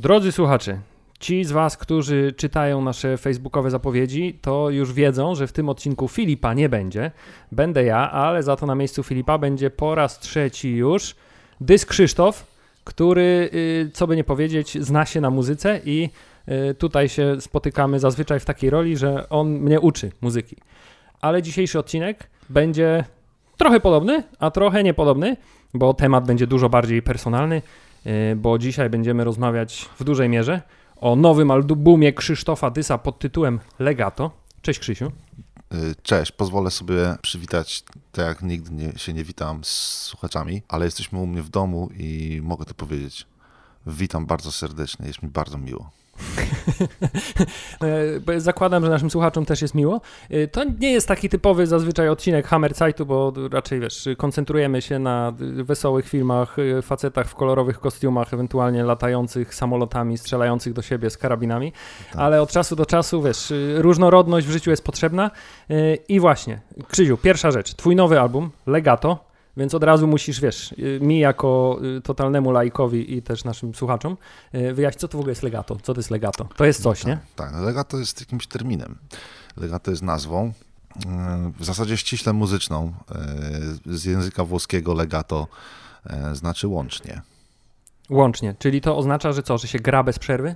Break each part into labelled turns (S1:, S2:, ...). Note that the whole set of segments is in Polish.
S1: Drodzy słuchacze, ci z Was, którzy czytają nasze facebookowe zapowiedzi, to już wiedzą, że w tym odcinku Filipa nie będzie. Będę ja, ale za to na miejscu Filipa będzie po raz trzeci już Dysk Krzysztof, który, y, co by nie powiedzieć, zna się na muzyce i tutaj się spotykamy zazwyczaj w takiej roli, że on mnie uczy muzyki. Ale dzisiejszy odcinek będzie trochę podobny, a trochę niepodobny, bo temat będzie dużo bardziej personalny, y, bo dzisiaj będziemy rozmawiać w dużej mierze o nowym albumie Krzysztofa Dysa pod tytułem Legato. Cześć Krzysiu.
S2: Y, Cześć, pozwolę sobie przywitać tak jak nigdy nie, się nie witam z słuchaczami, ale jesteśmy u mnie w domu i mogę to powiedzieć. Witam bardzo serdecznie, jest mi bardzo miło.
S1: E, Zakładam, że naszym słuchaczom też jest miło. E, To nie jest taki typowy zazwyczaj odcinek Hammerzeitu, bo raczej wiesz, koncentrujemy się na wesołych filmach, e, facetach w kolorowych kostiumach, ewentualnie latających samolotami, strzelających do siebie z karabinami, ale od czasu do czasu, wiesz, różnorodność w życiu jest potrzebna. I właśnie, Krzysiu, pierwsza rzecz, twój nowy album, Legato, więc od razu musisz, wiesz, y, mi jako y, totalnemu laikowi i też naszym słuchaczom y, wyjaśnić, co to w ogóle jest legato. Co to jest legato? To jest coś, nie?
S2: Tak, no legato jest jakimś terminem. Legato jest nazwą, w zasadzie ściśle muzyczną. Z języka włoskiego legato znaczy łącznie.
S1: Łącznie. Czyli to oznacza, że co, że się gra bez przerwy?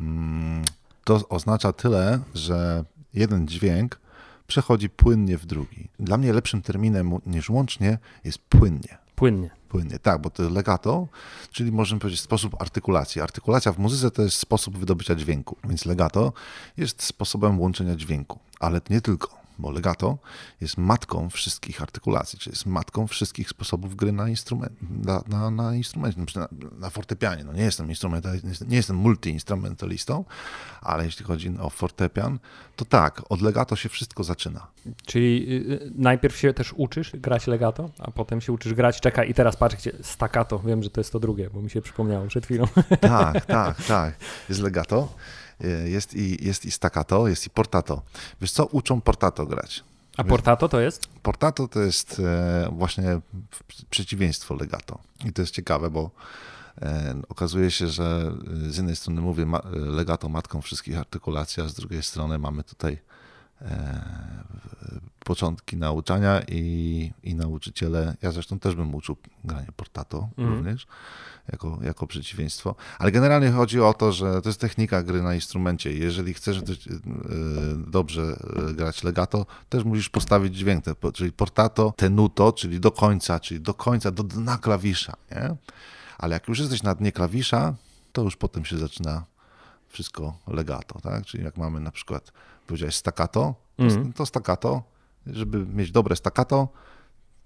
S2: Mm, To oznacza tyle, że jeden dźwięk przechodzi płynnie w drugi. Dla mnie lepszym terminem niż łącznie jest płynnie.
S1: Płynnie.
S2: Płynnie, tak, bo to legato, czyli możemy powiedzieć sposób artykulacji. Artykulacja w muzyce to jest sposób wydobycia dźwięku, więc legato jest sposobem łączenia dźwięku, ale nie tylko, bo legato jest matką wszystkich artykulacji, czyli jest matką wszystkich sposobów gry na, instrument, na, na, na instrumencie, na, na, fortepianie. No nie jestem instrumentalistą, nie jestem multiinstrumentalistą, ale jeśli chodzi o fortepian, to tak, od legato się wszystko zaczyna.
S1: Czyli y, y, najpierw się też uczysz grać legato, a potem się uczysz grać, czekaj i teraz patrz, gdzie staccato, wiem, że to jest to drugie, bo mi się przypomniało przed chwilą.
S2: Tak, tak, tak. Jest legato, jest i, jest i staccato, jest i portato. Wiesz co, uczą portato grać.
S1: A portato to jest?
S2: Portato to jest e, właśnie przeciwieństwo legato. I to jest ciekawe, bo e, okazuje się, że e, z jednej strony mówię legato matką wszystkich artykulacji, a z drugiej strony mamy tutaj e, początki nauczania i, i nauczyciele, ja zresztą też bym uczył granie portato
S1: Mhm.
S2: również, jako, jako przeciwieństwo. Ale generalnie chodzi o to, że to jest technika gry na instrumencie. Jeżeli chcesz e, dobrze e, grać legato, też musisz postawić dźwięk, czyli portato, tenuto, czyli do końca, czyli do końca, do dna klawisza, nie? Ale jak już jesteś na dnie klawisza, to już potem się zaczyna wszystko legato, tak? Czyli jak mamy na przykład, powiedziałeś staccato, to,
S1: Mhm.
S2: to staccato, żeby mieć dobre staccato,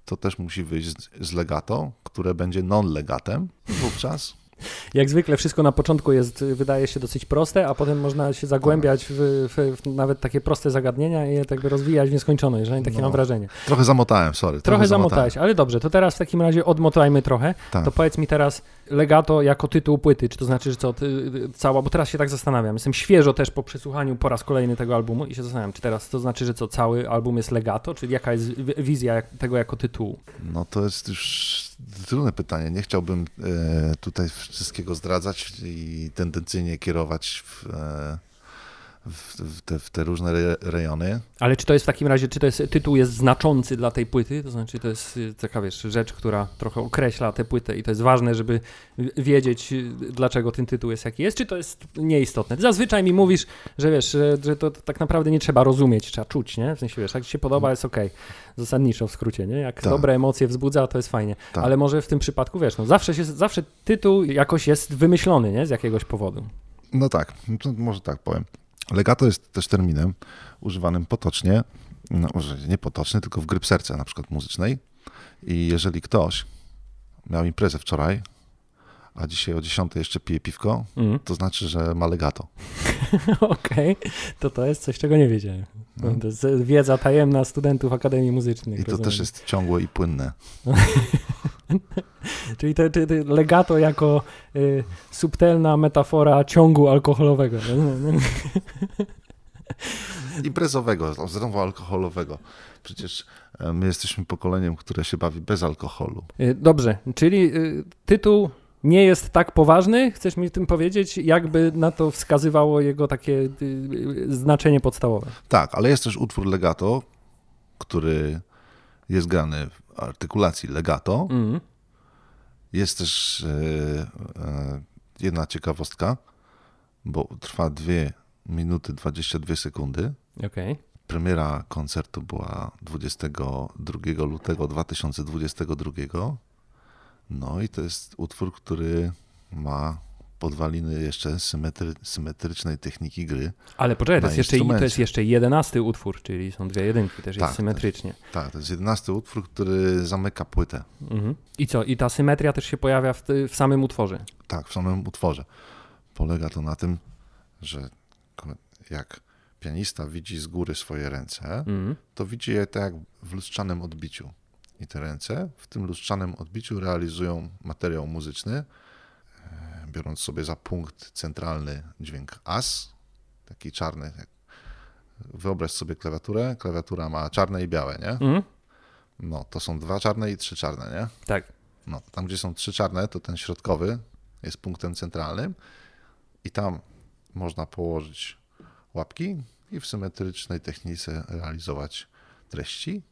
S2: to też musi wyjść z, z legato, które będzie non-legatem wówczas.
S1: Jak zwykle wszystko na początku jest, wydaje się dosyć proste, a potem można się zagłębiać w, w, w nawet takie proste zagadnienia i je tak rozwijać w nieskończoność, przynajmniej takie
S2: No.
S1: mam wrażenie.
S2: Trochę zamotałem, sorry.
S1: Trochę zamotałeś, ale dobrze, to teraz w takim razie odmotajmy trochę.
S2: Tak.
S1: To powiedz mi teraz legato jako tytuł płyty, czy to znaczy, że co, ty, cała, bo teraz się tak zastanawiam, jestem świeżo też po przesłuchaniu po raz kolejny tego albumu i się zastanawiam, czy teraz to znaczy, że co, cały album jest legato, czyli jaka jest wi- wizja tego jako tytułu?
S2: No to jest już trudne pytanie. Nie chciałbym e, tutaj wszystkiego zdradzać i tendencyjnie kierować w, e, w, w, te, w te różne re, rejony.
S1: Ale czy to jest w takim razie, czy to jest, tytuł jest znaczący dla tej płyty? To znaczy, to jest y, taka, wiesz, rzecz, która trochę określa tę płytę i to jest ważne, żeby wiedzieć, y, dlaczego ten tytuł jest jaki jest, czy to jest nieistotne? Ty zazwyczaj mi mówisz, że wiesz, że, że to tak naprawdę nie trzeba rozumieć, trzeba czuć, nie? W sensie, wiesz, jak ci się podoba, jest okej. Zasadniczo w skrócie, nie? Jak
S2: Tak.
S1: dobre emocje wzbudza, to jest fajnie.
S2: Tak.
S1: Ale może w tym przypadku, wiesz, no zawsze, się, zawsze tytuł jakoś jest wymyślony, nie? Z jakiegoś powodu.
S2: No tak, no może tak powiem. Legato jest też terminem używanym potocznie, no nie potocznie, tylko w gry serca na przykład muzycznej. I jeżeli ktoś miał imprezę wczoraj, a dzisiaj o 10 jeszcze pije piwko,
S1: Mm.
S2: to znaczy, że ma legato.
S1: Okej, to to jest coś, czego nie wiedziałem.
S2: No.
S1: To jest wiedza tajemna studentów Akademii Muzycznej.
S2: I to
S1: rozumiem.
S2: też jest ciągłe i płynne.
S1: Czyli te, te, te legato jako y, subtelna metafora ciągu alkoholowego.
S2: Imprezowego, znowu alkoholowego. Przecież e, my jesteśmy pokoleniem, które się bawi bez alkoholu.
S1: Y, Dobrze, czyli y, tytuł nie jest tak poważny, chcesz mi tym powiedzieć, jakby na to wskazywało jego takie y, znaczenie podstawowe.
S2: Tak, ale jest też utwór legato, który jest grany artykulacji legato.
S1: Mhm.
S2: Jest też e, e, jedna ciekawostka, bo trwa 2 minuty 22 sekundy.
S1: Okej.
S2: Premiera koncertu była 22 lutego 2022. No i to jest utwór, który ma podwaliny jeszcze symetry, symetrycznej techniki gry.
S1: Ale poczekaj, to jest, jeszcze, to jest jeszcze jedenasty utwór, czyli są dwie jedynki, też jest
S2: Tak,
S1: symetrycznie.
S2: Tak, to jest jedenasty utwór, który zamyka płytę.
S1: Mhm. I co? I ta symetria też się pojawia w, w samym utworze.
S2: Tak, w samym utworze. Polega to na tym, że jak pianista widzi z góry swoje ręce,
S1: Mhm.
S2: to widzi je tak jak w lustrzanym odbiciu. I te ręce w tym lustrzanym odbiciu realizują materiał muzyczny, biorąc sobie za punkt centralny dźwięk as, taki czarny. Wyobraź sobie klawiaturę. Klawiatura ma czarne i białe, nie?
S1: Mhm.
S2: No, to są dwa czarne i trzy czarne, nie?
S1: Tak.
S2: No, tam gdzie są trzy czarne, to ten środkowy jest punktem centralnym i tam można położyć łapki i w symetrycznej technice realizować treści.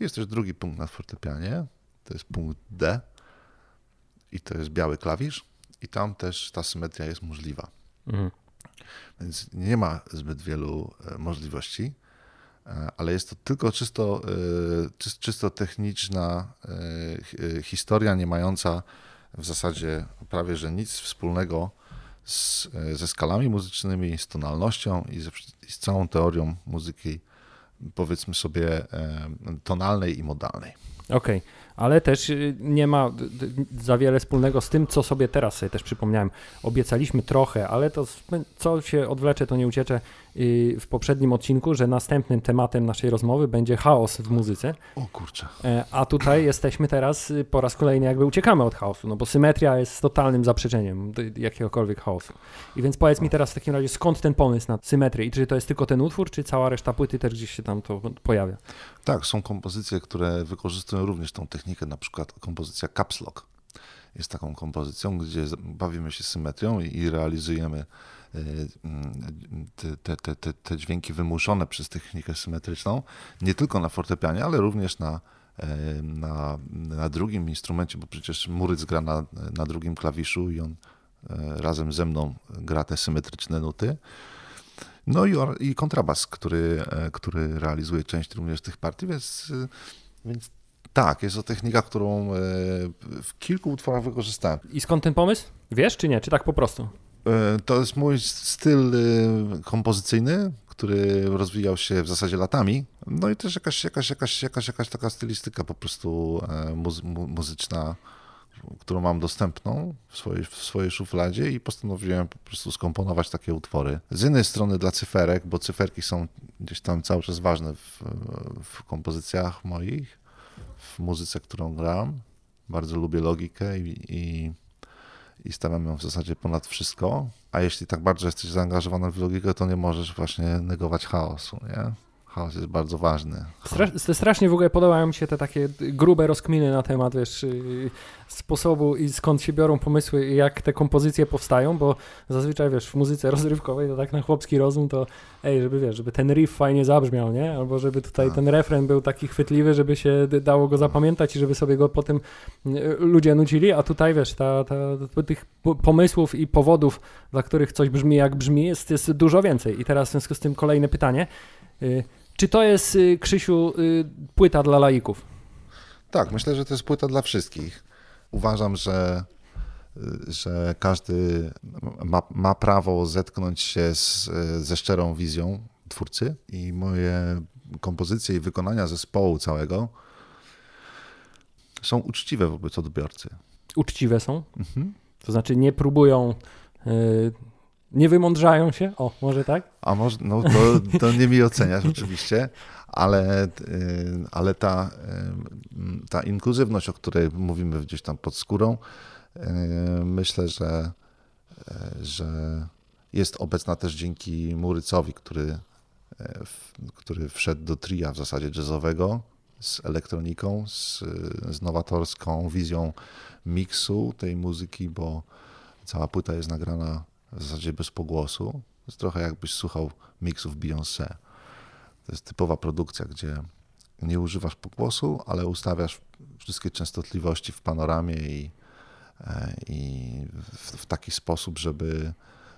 S2: Jest też drugi punkt na fortepianie, to jest punkt D i to jest biały klawisz i tam też ta symetria jest możliwa.
S1: Mhm.
S2: Więc nie ma zbyt wielu e, możliwości, e, ale jest to tylko czysto, e, czys- czysto techniczna hi- historia, nie mająca w zasadzie prawie że nic wspólnego z, ze skalami muzycznymi, z tonalnością i, wsz- i z całą teorią muzyki, powiedzmy sobie, tonalnej i modalnej.
S1: Okej, ale też y, nie ma d- d- za wiele wspólnego z tym, co sobie teraz sobie też przypomniałem. Obiecaliśmy trochę, ale to s- co się odwlecze, to nie uciecze y, w poprzednim odcinku, że następnym tematem naszej rozmowy będzie chaos w muzyce.
S2: O kurczę.
S1: E, A tutaj jesteśmy teraz y, po raz kolejny jakby uciekamy od chaosu, no bo symetria jest totalnym zaprzeczeniem jakiegokolwiek chaosu. I więc powiedz mi teraz w takim razie, skąd ten pomysł na symetrię? I czy to jest tylko ten utwór, czy cała reszta płyty też gdzieś się tam to pojawia?
S2: Tak, są kompozycje, które wykorzystują również tą technikę, na przykład kompozycja Caps Lock jest taką kompozycją, gdzie bawimy się symetrią i, realizujemy y, mm, te, te, te, te, dźwięki wymuszone przez technikę symetryczną, nie tylko na fortepianie, ale również na, e, na, na drugim instrumencie, bo przecież Muryc gra na, na drugim klawiszu i on e, razem ze mną gra te symetryczne nuty. No i, i kontrabas, który, e, który realizuje część również tych partii, więc, e, więc tak, jest to technika, którą e, w kilku utworach wykorzystałem.
S1: I skąd ten pomysł? Wiesz czy nie? Czy tak po prostu?
S2: E, To jest mój styl e, kompozycyjny, który rozwijał się w zasadzie latami. No i też jakaś, jakaś, jakaś, jakaś, jakaś taka stylistyka po prostu muzy- mu- muzyczna, którą mam dostępną w swojej, w swojej szufladzie i postanowiłem po prostu skomponować takie utwory. Z jednej strony dla cyferek, bo cyferki są gdzieś tam cały czas ważne w, w kompozycjach moich, muzyce, którą gram. Bardzo lubię logikę i, i i stawiam ją w zasadzie ponad wszystko. A jeśli tak bardzo jesteś zaangażowany w logikę, to nie możesz właśnie negować chaosu, nie? Chaos jest bardzo ważny.
S1: Stra- strasznie w ogóle podobają mi się te takie grube rozkminy na temat, wiesz, yy, sposobu i skąd się biorą pomysły i jak te kompozycje powstają, bo zazwyczaj, wiesz, w muzyce rozrywkowej to tak na chłopski rozum to, ej, żeby, wiesz, żeby ten riff fajnie zabrzmiał, nie? Albo żeby tutaj
S2: Tak.
S1: ten refren był taki chwytliwy, żeby się dało go zapamiętać i żeby sobie go potem yy, ludzie nucili, a tutaj, wiesz, ta, ta, tych po- pomysłów i powodów, dla których coś brzmi jak brzmi, jest, jest dużo więcej. I teraz w związku z tym kolejne pytanie. Czy to jest, y, Krzysiu, y, płyta dla laików?
S2: Tak, myślę, że to jest płyta dla wszystkich. Uważam, że, że każdy ma, ma prawo zetknąć się z, ze szczerą wizją twórcy i moje kompozycje i wykonania zespołu całego są uczciwe wobec odbiorcy.
S1: Uczciwe są?
S2: Mhm.
S1: To znaczy nie próbują, y, nie wymądrzają się? O, może tak?
S2: A może, no to, to nie mi oceniasz oczywiście, ale, y, ale ta, y, ta inkluzywność, o której mówimy gdzieś tam pod skórą, y, myślę, że, że jest obecna też dzięki Murycowi, który który wszedł do tria w zasadzie jazzowego z elektroniką, z, z nowatorską wizją miksu tej muzyki, bo cała płyta jest nagrana w zasadzie bez pogłosu. To jest trochę jakbyś słuchał miksów Beyoncé. To jest typowa produkcja, gdzie nie używasz pogłosu, ale ustawiasz wszystkie częstotliwości w panoramie i, e, i w, w taki sposób, żeby,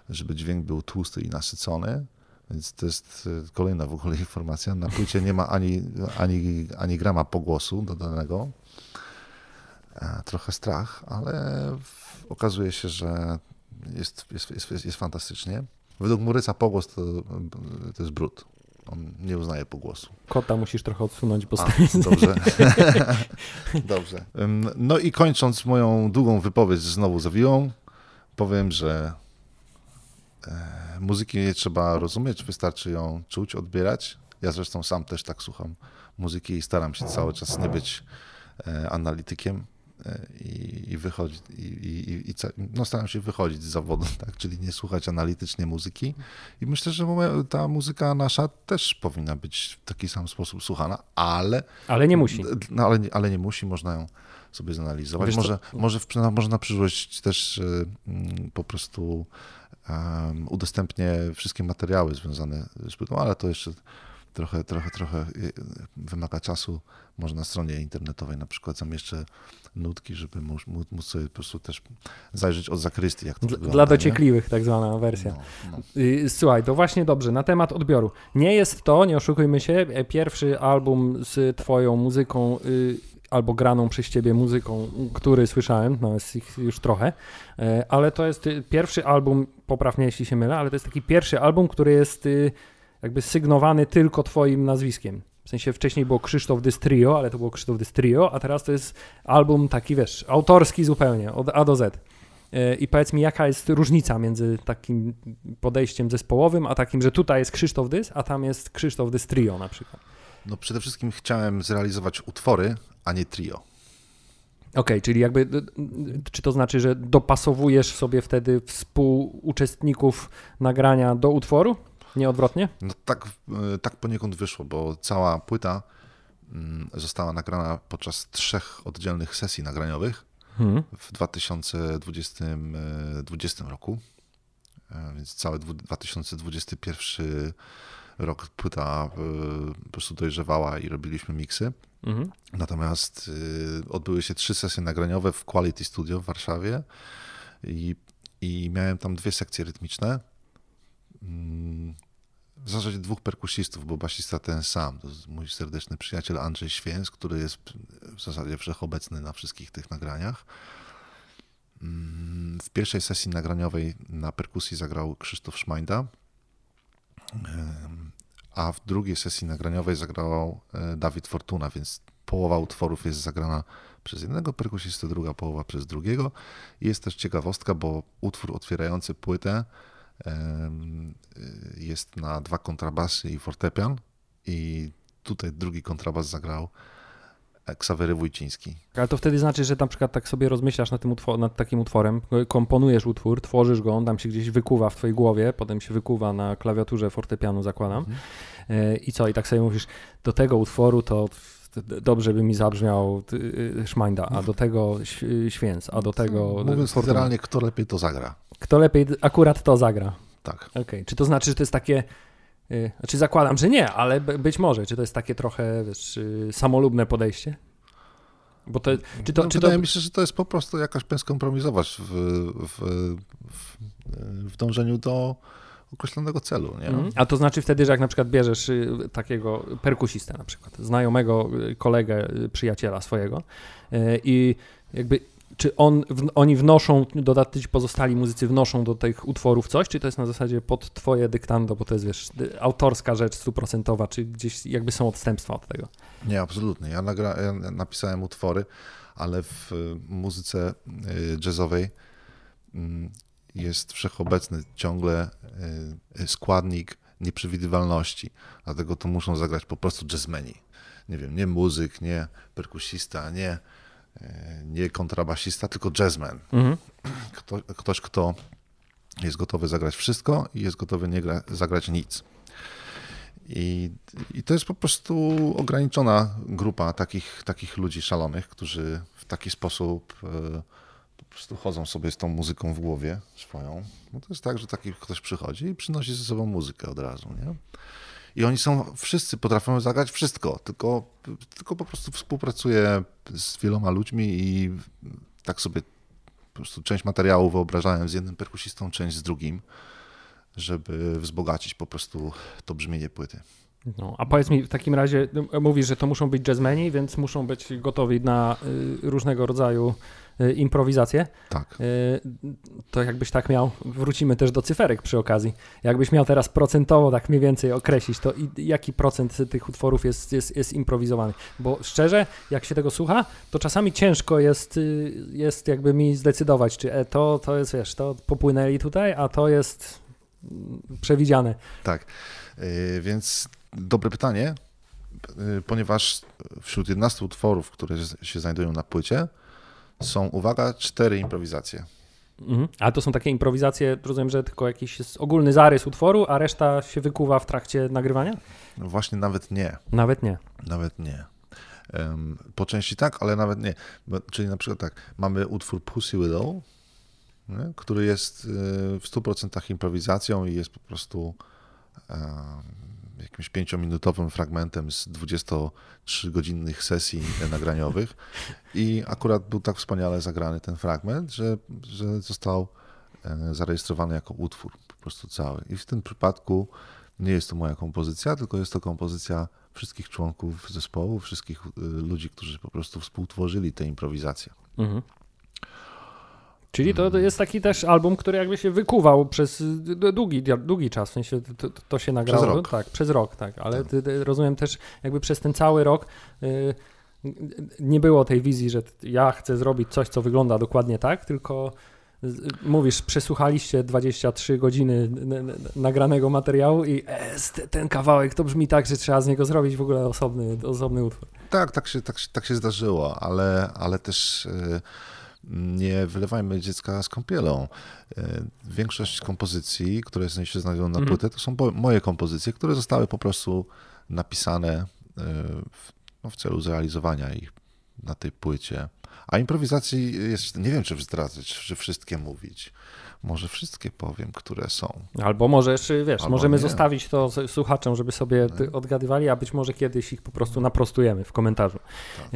S2: żeby dźwięk był tłusty i nasycony. Więc to jest e, kolejna w ogóle informacja. Na płycie nie ma ani, ani, ani grama pogłosu dodanego. E, trochę strach, ale okazuje się, że jest, jest, jest, jest fantastycznie. Według Muryca pogłos to, to jest brud. On nie uznaje pogłosu.
S1: Kota musisz trochę odsunąć, bo
S2: A, Dobrze. dobrze. No i kończąc moją długą wypowiedź znowu zawiłą, powiem, że e, muzyki nie trzeba rozumieć, wystarczy ją czuć, odbierać. Ja zresztą sam też tak słucham muzyki i staram się cały czas nie być e, analitykiem i, i wychodzić, i, i, i, no staram się wychodzić z zawodu, tak? czyli nie słuchać analitycznie muzyki. I myślę, że ta muzyka nasza też powinna być w taki sam sposób słuchana, ale.
S1: Ale nie musi.
S2: No, ale, ale nie musi, można ją sobie zanalizować. może, może, w, może na przyszłość też um, po prostu um, udostępnię wszystkie materiały związane z płytą, ale to jeszcze trochę, trochę, trochę y, wymaga czasu. Może na stronie internetowej na przykład zamieszczę nutki, żeby móc, móc sobie po prostu też zajrzeć od zakrystii, jak to
S1: Dla, wygląda. Dla dociekliwych nie? tak zwana wersja. No, no. Y, słuchaj, to właśnie dobrze, na temat odbioru. Nie jest to, nie oszukujmy się, e, pierwszy album z twoją muzyką y, albo graną przez ciebie muzyką, który słyszałem, no jest ich już trochę, e, ale to jest pierwszy album, poprawnie jeśli się mylę, ale to jest taki pierwszy album, który jest jakby sygnowany tylko twoim nazwiskiem. W sensie wcześniej było Krzysztof Dystrio, ale to było Krzysztof Dystrio, a teraz to jest album taki, wiesz, autorski zupełnie, od A do Z. E, I powiedz mi, jaka jest różnica między takim podejściem zespołowym, a takim, że tutaj jest Krzysztof Dys, a tam jest Krzysztof Dystrio na przykład?
S2: No przede wszystkim chciałem zrealizować utwory, a nie trio. Okej,
S1: okay, czyli jakby, czy to znaczy, że dopasowujesz sobie wtedy współuczestników nagrania do utworu? Nie odwrotnie?
S2: No tak, e, tak poniekąd wyszło, bo cała płyta mm, została nagrana podczas trzech oddzielnych sesji nagraniowych hmm. w 2020 e, roku. E, więc cały 2021 rok płyta po prostu dojrzewała i robiliśmy miksy. Mhm. Natomiast odbyły się trzy sesje nagraniowe w Quality Studio w Warszawie i, i miałem tam dwie sekcje rytmiczne. W zasadzie dwóch perkusistów, bo basista ten sam, to mój serdeczny przyjaciel Andrzej Święc, który jest w zasadzie wszechobecny na wszystkich tych nagraniach. Mm, w pierwszej sesji nagraniowej na perkusji zagrał Krzysztof Szmajda, a w drugiej sesji nagraniowej zagrał e, Dawid Fortuna, więc połowa utworów jest zagrana przez jednego perkusistę, druga połowa przez drugiego. Jest też ciekawostka, bo utwór otwierający płytę jest na dwa kontrabasy i fortepian i tutaj drugi kontrabas zagrał Ksawery Wójciński.
S1: Ale to wtedy znaczy, że na przykład tak sobie rozmyślasz nad, tym utwor- nad takim utworem, komponujesz utwór, tworzysz go, on tam się gdzieś wykuwa w twojej głowie, potem się wykuwa na klawiaturze fortepianu, zakładam. Mhm. E, I co? I tak sobie mówisz, do tego utworu to dobrze by mi zabrzmiał y, Szmańda, a do tego Święc, a do tego...
S2: Mówiąc Fortuna. literalnie, kto lepiej to zagra.
S1: Kto lepiej akurat to zagra.
S2: Tak.
S1: Okay. Czy to znaczy, że to jest takie. Yy, znaczy, zakładam, że nie, ale być może. Czy to jest takie trochę wiesz, samolubne podejście?
S2: Bo to, czy to, no, czy wydaje to... mi się, że to jest po prostu jakaś kompromisować w, w, w, w dążeniu do określonego celu. Nie? Mm.
S1: A to znaczy wtedy, że jak na przykład bierzesz y, takiego perkusistę na przykład, znajomego y, kolegę, y, przyjaciela swojego i jakby czy on, w, oni wnoszą, dodatkowo pozostali muzycy wnoszą do tych utworów coś, czy to jest na zasadzie pod twoje dyktando, bo to jest, wiesz, autorska rzecz stuprocentowa, czy gdzieś jakby są odstępstwa od tego?
S2: Nie, absolutnie. Ja, nagra, ja napisałem utwory, ale w muzyce jazzowej mm, jest wszechobecny ciągle y, składnik nieprzewidywalności, dlatego to muszą zagrać po prostu jazzmeni. Nie wiem, nie muzyk, nie perkusista, nie E, nie kontrabasista, tylko jazzman. Mhm. Kto, ktoś, kto jest gotowy zagrać wszystko i jest gotowy nie gra, zagrać nic. I, I to jest po prostu ograniczona grupa takich, takich ludzi szalonych, którzy w taki sposób e, po prostu chodzą sobie z tą muzyką w głowie swoją. No to jest tak, że taki ktoś przychodzi i przynosi ze sobą muzykę od razu, nie? I oni są, wszyscy potrafią zagrać wszystko, tylko, tylko po prostu współpracuje z wieloma ludźmi i tak sobie po prostu część materiału wyobrażałem z jednym perkusistą, część z drugim żeby wzbogacić po prostu to brzmienie płyty.
S1: No, a powiedz mi, w takim razie no, mówisz, że to muszą być jazzmeni, więc muszą być gotowi na y, różnego rodzaju y, improwizacje.
S2: Tak.
S1: Y, to jakbyś tak miał, wrócimy też do cyferek przy okazji. Jakbyś miał teraz procentowo tak mniej więcej określić, to jaki procent tych utworów jest, jest, jest improwizowany? Bo szczerze, jak się tego słucha, to czasami ciężko jest, jest jakby mi zdecydować, czy e, to, to jest, wiesz, to popłynęli tutaj, a to jest przewidziane.
S2: Tak, y, więc dobre pytanie, y, ponieważ wśród 11 utworów, które się znajdują na płycie, są, uwaga, cztery improwizacje.
S1: Mhm. Ale to są takie improwizacje, rozumiem, że tylko jakiś jest ogólny zarys utworu, a reszta się wykuwa w trakcie nagrywania?
S2: No właśnie nawet nie.
S1: Nawet nie.
S2: Nawet nie. Po części tak, ale nawet nie. Czyli na przykład tak, mamy utwór Pussy Widow, nie? który jest y, w 100% improwizacją i jest po prostu jakimś pięciominutowym fragmentem z 23-godzinnych sesji nagraniowych. I akurat był tak wspaniale zagrany ten fragment, że, że został e, zarejestrowany jako utwór po prostu cały. I w tym przypadku nie jest to moja kompozycja, tylko jest to kompozycja wszystkich członków zespołu, wszystkich y, ludzi, którzy po prostu współtworzyli tę improwizację. Mhm.
S1: Czyli to jest taki też album, który jakby się wykuwał przez długi, długi czas, w sensie to, to się nagrało.
S2: Przez rok.
S1: Tak, przez rok, tak, ale tak. rozumiem też jakby przez ten cały rok y, nie było tej wizji, że ja chcę zrobić coś, co wygląda dokładnie tak, tylko mówisz, przesłuchaliście 23 godziny nagranego materiału i e, ten kawałek to brzmi tak, że trzeba z niego zrobić w ogóle osobny, osobny utwór.
S2: Tak, tak się, tak, tak się zdarzyło, ale, ale też... Yy nie wylewajmy dziecka z kąpielą. E, większość kompozycji, które się znajdują na mhm. płytę, to są moje kompozycje, które zostały po prostu napisane e, w, no, w celu zrealizowania ich na tej płycie. A improwizacji jest, nie wiem, czy zdradzać, czy wszystkie mówić. Może wszystkie powiem, które są.
S1: Albo możesz, wiesz, Albo możemy nie. zostawić to słuchaczom, żeby sobie odgadywali, a być może kiedyś ich po prostu naprostujemy w komentarzu. Tak.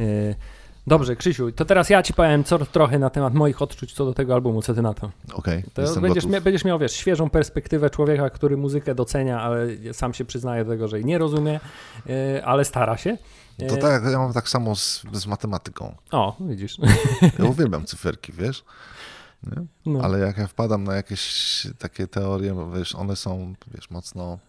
S1: E, Dobrze, Krzysiu, to teraz ja ci powiem co, trochę na temat moich odczuć co do tego albumu, co ty na to.
S2: Okej,
S1: okay, będziesz, mia, będziesz miał, wiesz, świeżą perspektywę człowieka, który muzykę docenia, ale sam się przyznaje do tego, że jej nie rozumie, yy, ale stara się.
S2: To tak, ja mam tak samo z, z matematyką.
S1: O, widzisz.
S2: Ja uwielbiam cyferki, wiesz? No. Ale jak ja wpadam na jakieś takie teorie, wiesz, one są, wiesz, mocno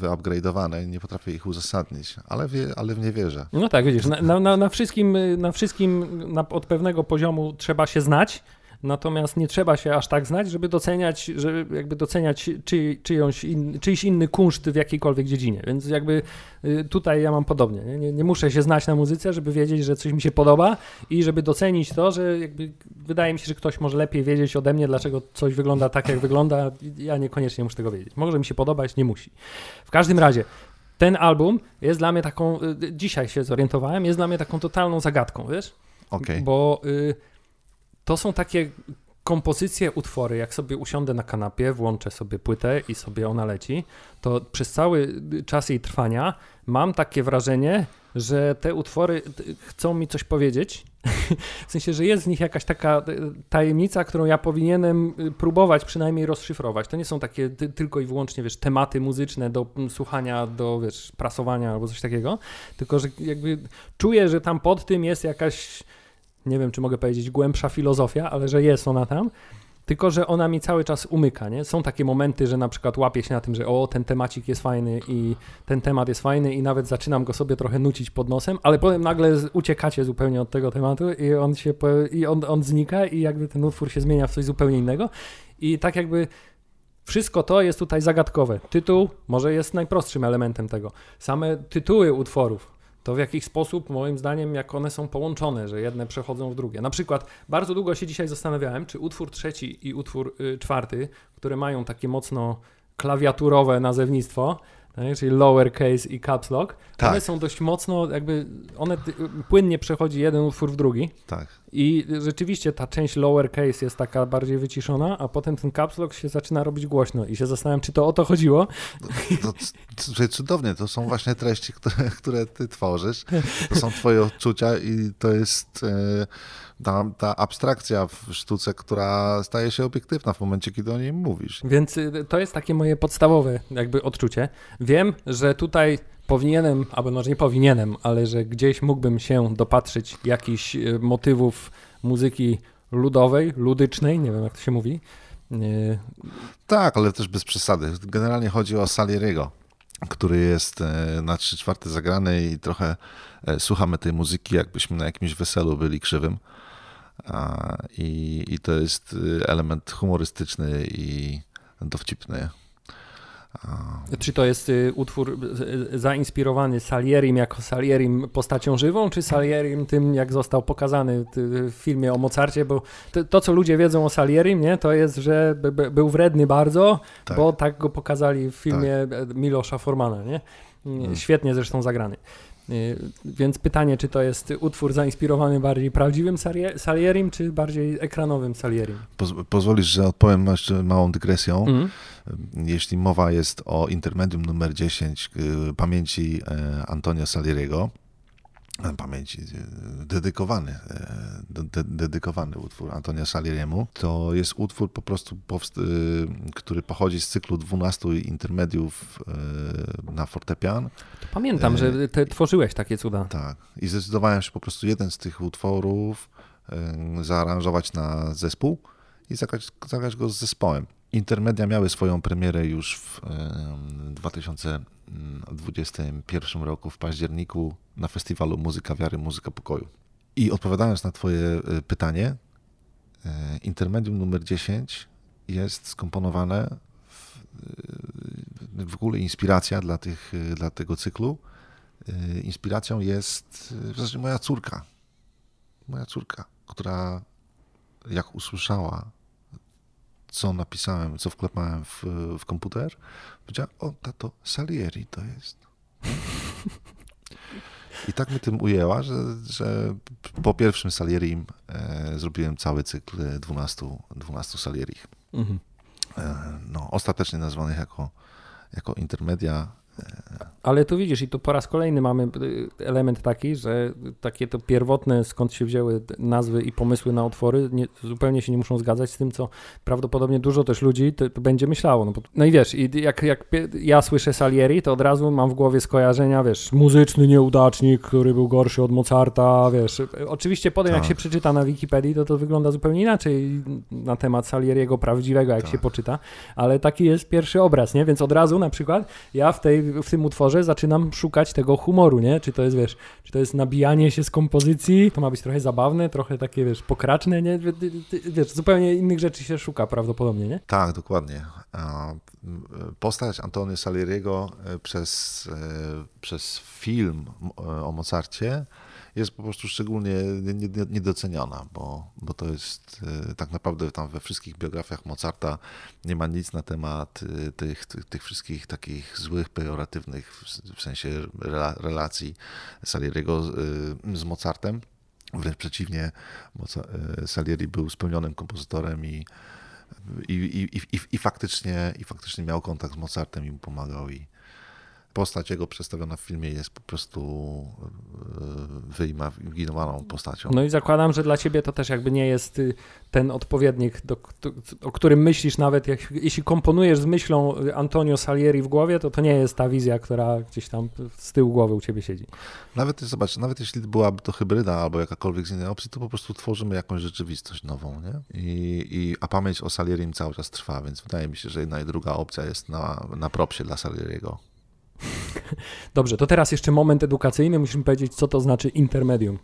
S2: wyupgrade'owane i nie potrafię ich uzasadnić, ale, wie, ale w nie wierzę.
S1: No tak, widzisz, na, na, na wszystkim, na wszystkim na, od pewnego poziomu trzeba się znać, Natomiast nie trzeba się aż tak znać, żeby doceniać, żeby jakby doceniać czy, czyjąś in, czyjś inny kunszt w jakiejkolwiek dziedzinie. Więc jakby y, tutaj ja mam podobnie. Nie? Nie, nie, muszę się znać na muzyce, żeby wiedzieć, że coś mi się podoba i żeby docenić to, że jakby wydaje mi się, że ktoś może lepiej wiedzieć ode mnie, dlaczego coś wygląda tak, jak wygląda. Ja niekoniecznie muszę tego wiedzieć. Może mi się podobać, nie musi. W każdym razie ten album jest dla mnie taką, y, dzisiaj się zorientowałem, jest dla mnie taką totalną zagadką, wiesz?
S2: Okay.
S1: Bo y, to są takie kompozycje, utwory, jak sobie usiądę na kanapie, włączę sobie płytę i sobie ona leci, to przez cały czas jej trwania mam takie wrażenie, że te utwory chcą mi coś powiedzieć. w sensie, że jest w nich jakaś taka e, tajemnica, którą ja powinienem y, próbować przynajmniej rozszyfrować. To nie są takie tylko i wyłącznie, wiesz, tematy muzyczne do słuchania, do, wiesz, prasowania albo coś takiego, tylko, że jakby czuję, że tam pod tym jest jakaś nie wiem, czy mogę powiedzieć głębsza filozofia, ale że jest ona tam, tylko że ona mi cały czas umyka, nie? Są takie momenty, że na przykład łapię się na tym, że o, ten temacik jest fajny i ten temat jest fajny i nawet zaczynam go sobie trochę nucić pod nosem, ale potem nagle uciekacie zupełnie od tego tematu i on się, i on, on znika i jakby ten utwór się zmienia w coś zupełnie innego i tak jakby wszystko to jest tutaj zagadkowe. Tytuł może jest najprostszym elementem tego. Same tytuły utworów to w jakiś sposób, moim zdaniem, jak one są połączone, że jedne przechodzą w drugie. Na przykład, bardzo długo się dzisiaj zastanawiałem, czy utwór trzeci i utwór y, czwarty, które mają takie mocno klawiaturowe nazewnictwo, czyli lowercase i caps lock,
S2: Tak.
S1: one są dość mocno, jakby one płynnie przechodzi jeden utwór w drugi
S2: Tak.
S1: i rzeczywiście ta część lowercase jest taka bardziej wyciszona, a potem ten caps lock się zaczyna robić głośno i się zastanawiam, czy to o to chodziło.
S2: To, c- c- cudownie, to są właśnie treści, które, które ty tworzysz. To są twoje odczucia i to jest e, ta, ta abstrakcja w sztuce, która staje się obiektywna w momencie, kiedy o niej mówisz.
S1: Więc y, to jest takie moje podstawowe jakby odczucie. Wiem, że tutaj powinienem, albo może nie powinienem, ale że gdzieś mógłbym się dopatrzyć jakichś y, motywów muzyki ludowej, ludycznej, nie wiem jak to się mówi. Y,
S2: Tak, ale też bez przesady. Generalnie chodzi o Salieriego, który jest e, na trzy czwarte zagrany i trochę e, słuchamy tej muzyki, jakbyśmy na jakimś weselu byli krzywym. I, I to jest e, element humorystyczny i dowcipny.
S1: Czy to jest y, utwór y, zainspirowany Salierim jako Salierim postacią żywą, czy Salierim tym, jak został pokazany w filmie o Mozarcie? Bo to, to co ludzie wiedzą o Salierim, nie, to jest, że by, by, był wredny bardzo,
S2: Tak.
S1: bo tak go pokazali w filmie e, Milosza Formana, nie?
S2: Mm.
S1: Świetnie zresztą zagrany. Y, Więc pytanie, czy to jest utwór zainspirowany bardziej prawdziwym Salie- Salierim, czy bardziej ekranowym Salierim?
S2: Poz, pozwolisz, że odpowiem jeszcze małą dygresją.
S1: Mhm.
S2: Jeśli mowa jest o intermedium numer 10 y, pamięci e, Antonia Salieriego, pamięci e, dedykowany, e, de, de, dedykowany utwór Antonia Salieriemu, to jest utwór po prostu, y, który pochodzi z cyklu 12 intermediów e, na fortepian.
S1: To pamiętam,
S2: E,
S1: że ty tworzyłeś takie cuda.
S2: Tak. I zdecydowałem się po prostu jeden z tych utworów e, zaaranżować na zespół i zagrać, zagrać go z zespołem. Intermedia miały swoją premierę już w em, 2021 roku w październiku na festiwalu Muzyka Wiary, Muzyka Pokoju. I odpowiadając na Twoje e, pytanie, e, intermedium numer 10 jest skomponowane w, e, w ogóle inspiracja dla, tych, dla tego cyklu. Inspiracją jest w zasadzie moja córka. Moja córka, która jak usłyszała, co napisałem, co wklepałem w, w komputer, powiedziała, o tato, Salieri to jest. I tak mnie tym ujęła, że, że po pierwszym Salierim e, zrobiłem cały cykl 12, 12 Salierich.
S1: Mhm.
S2: E, no, ostatecznie nazwanych jako, jako intermedia.
S1: Ale tu widzisz, i tu po raz kolejny mamy y, element taki, że takie to pierwotne, skąd się wzięły nazwy i pomysły na utwory, nie, zupełnie się nie muszą zgadzać z tym, co prawdopodobnie dużo też ludzi to, to będzie myślało. No, bo, no i wiesz, i jak, jak ja słyszę Salieri, to od razu mam w głowie skojarzenia, wiesz, muzyczny nieudacznik, który był gorszy od Mozarta, wiesz. Oczywiście potem jak
S2: Tak.
S1: się przeczyta na Wikipedii, to to wygląda zupełnie inaczej na temat Salieriego prawdziwego, jak
S2: Tak.
S1: się poczyta, ale taki jest pierwszy obraz, nie? Więc od razu na przykład ja w, tej, w tym utworze zaczynam szukać tego humoru, nie? Czy to jest, wiesz, czy to jest nabijanie się z kompozycji, to ma być trochę zabawne, trochę takie, wiesz, pokraczne, nie? Wiesz, zupełnie innych rzeczy się szuka prawdopodobnie, nie?
S2: Tak, dokładnie. Postać Antony Salieriego e, przez, e, przez film e, o Mozarcie jest po prostu szczególnie nie- nie- niedoceniona, bo, bo to jest e, tak naprawdę tam we wszystkich biografiach Mozarta nie ma nic na temat e, tych, tych, tych wszystkich takich złych, pejoratywnych w sensie rela, relacji Salieriego z, e, z Mozartem. Wręcz przeciwnie, Salieri był spełnionym kompozytorem i, i, i, i, i, faktycznie, I faktycznie miał kontakt z Mozartem i mu pomagał. I postać jego przedstawiona w filmie jest po prostu e, wyimaginowaną postacią.
S1: No i zakładam, że dla ciebie to też jakby nie jest y, ten odpowiednik, do, o którym myślisz nawet, jak, jeśli komponujesz z myślą y, Antonio Salieri w głowie, to to nie jest ta wizja, która gdzieś tam z tyłu głowy u ciebie siedzi.
S2: Nawet, zobacz, nawet jeśli byłaby to hybryda albo jakakolwiek z innej opcji, to po prostu tworzymy jakąś rzeczywistość nową. Nie? I, i, a pamięć o Salierim cały czas trwa, więc wydaje mi się, że jedna i druga opcja jest na, na propsie dla Salieriego.
S1: Dobrze, to teraz jeszcze moment edukacyjny, musimy powiedzieć, co to znaczy intermedium.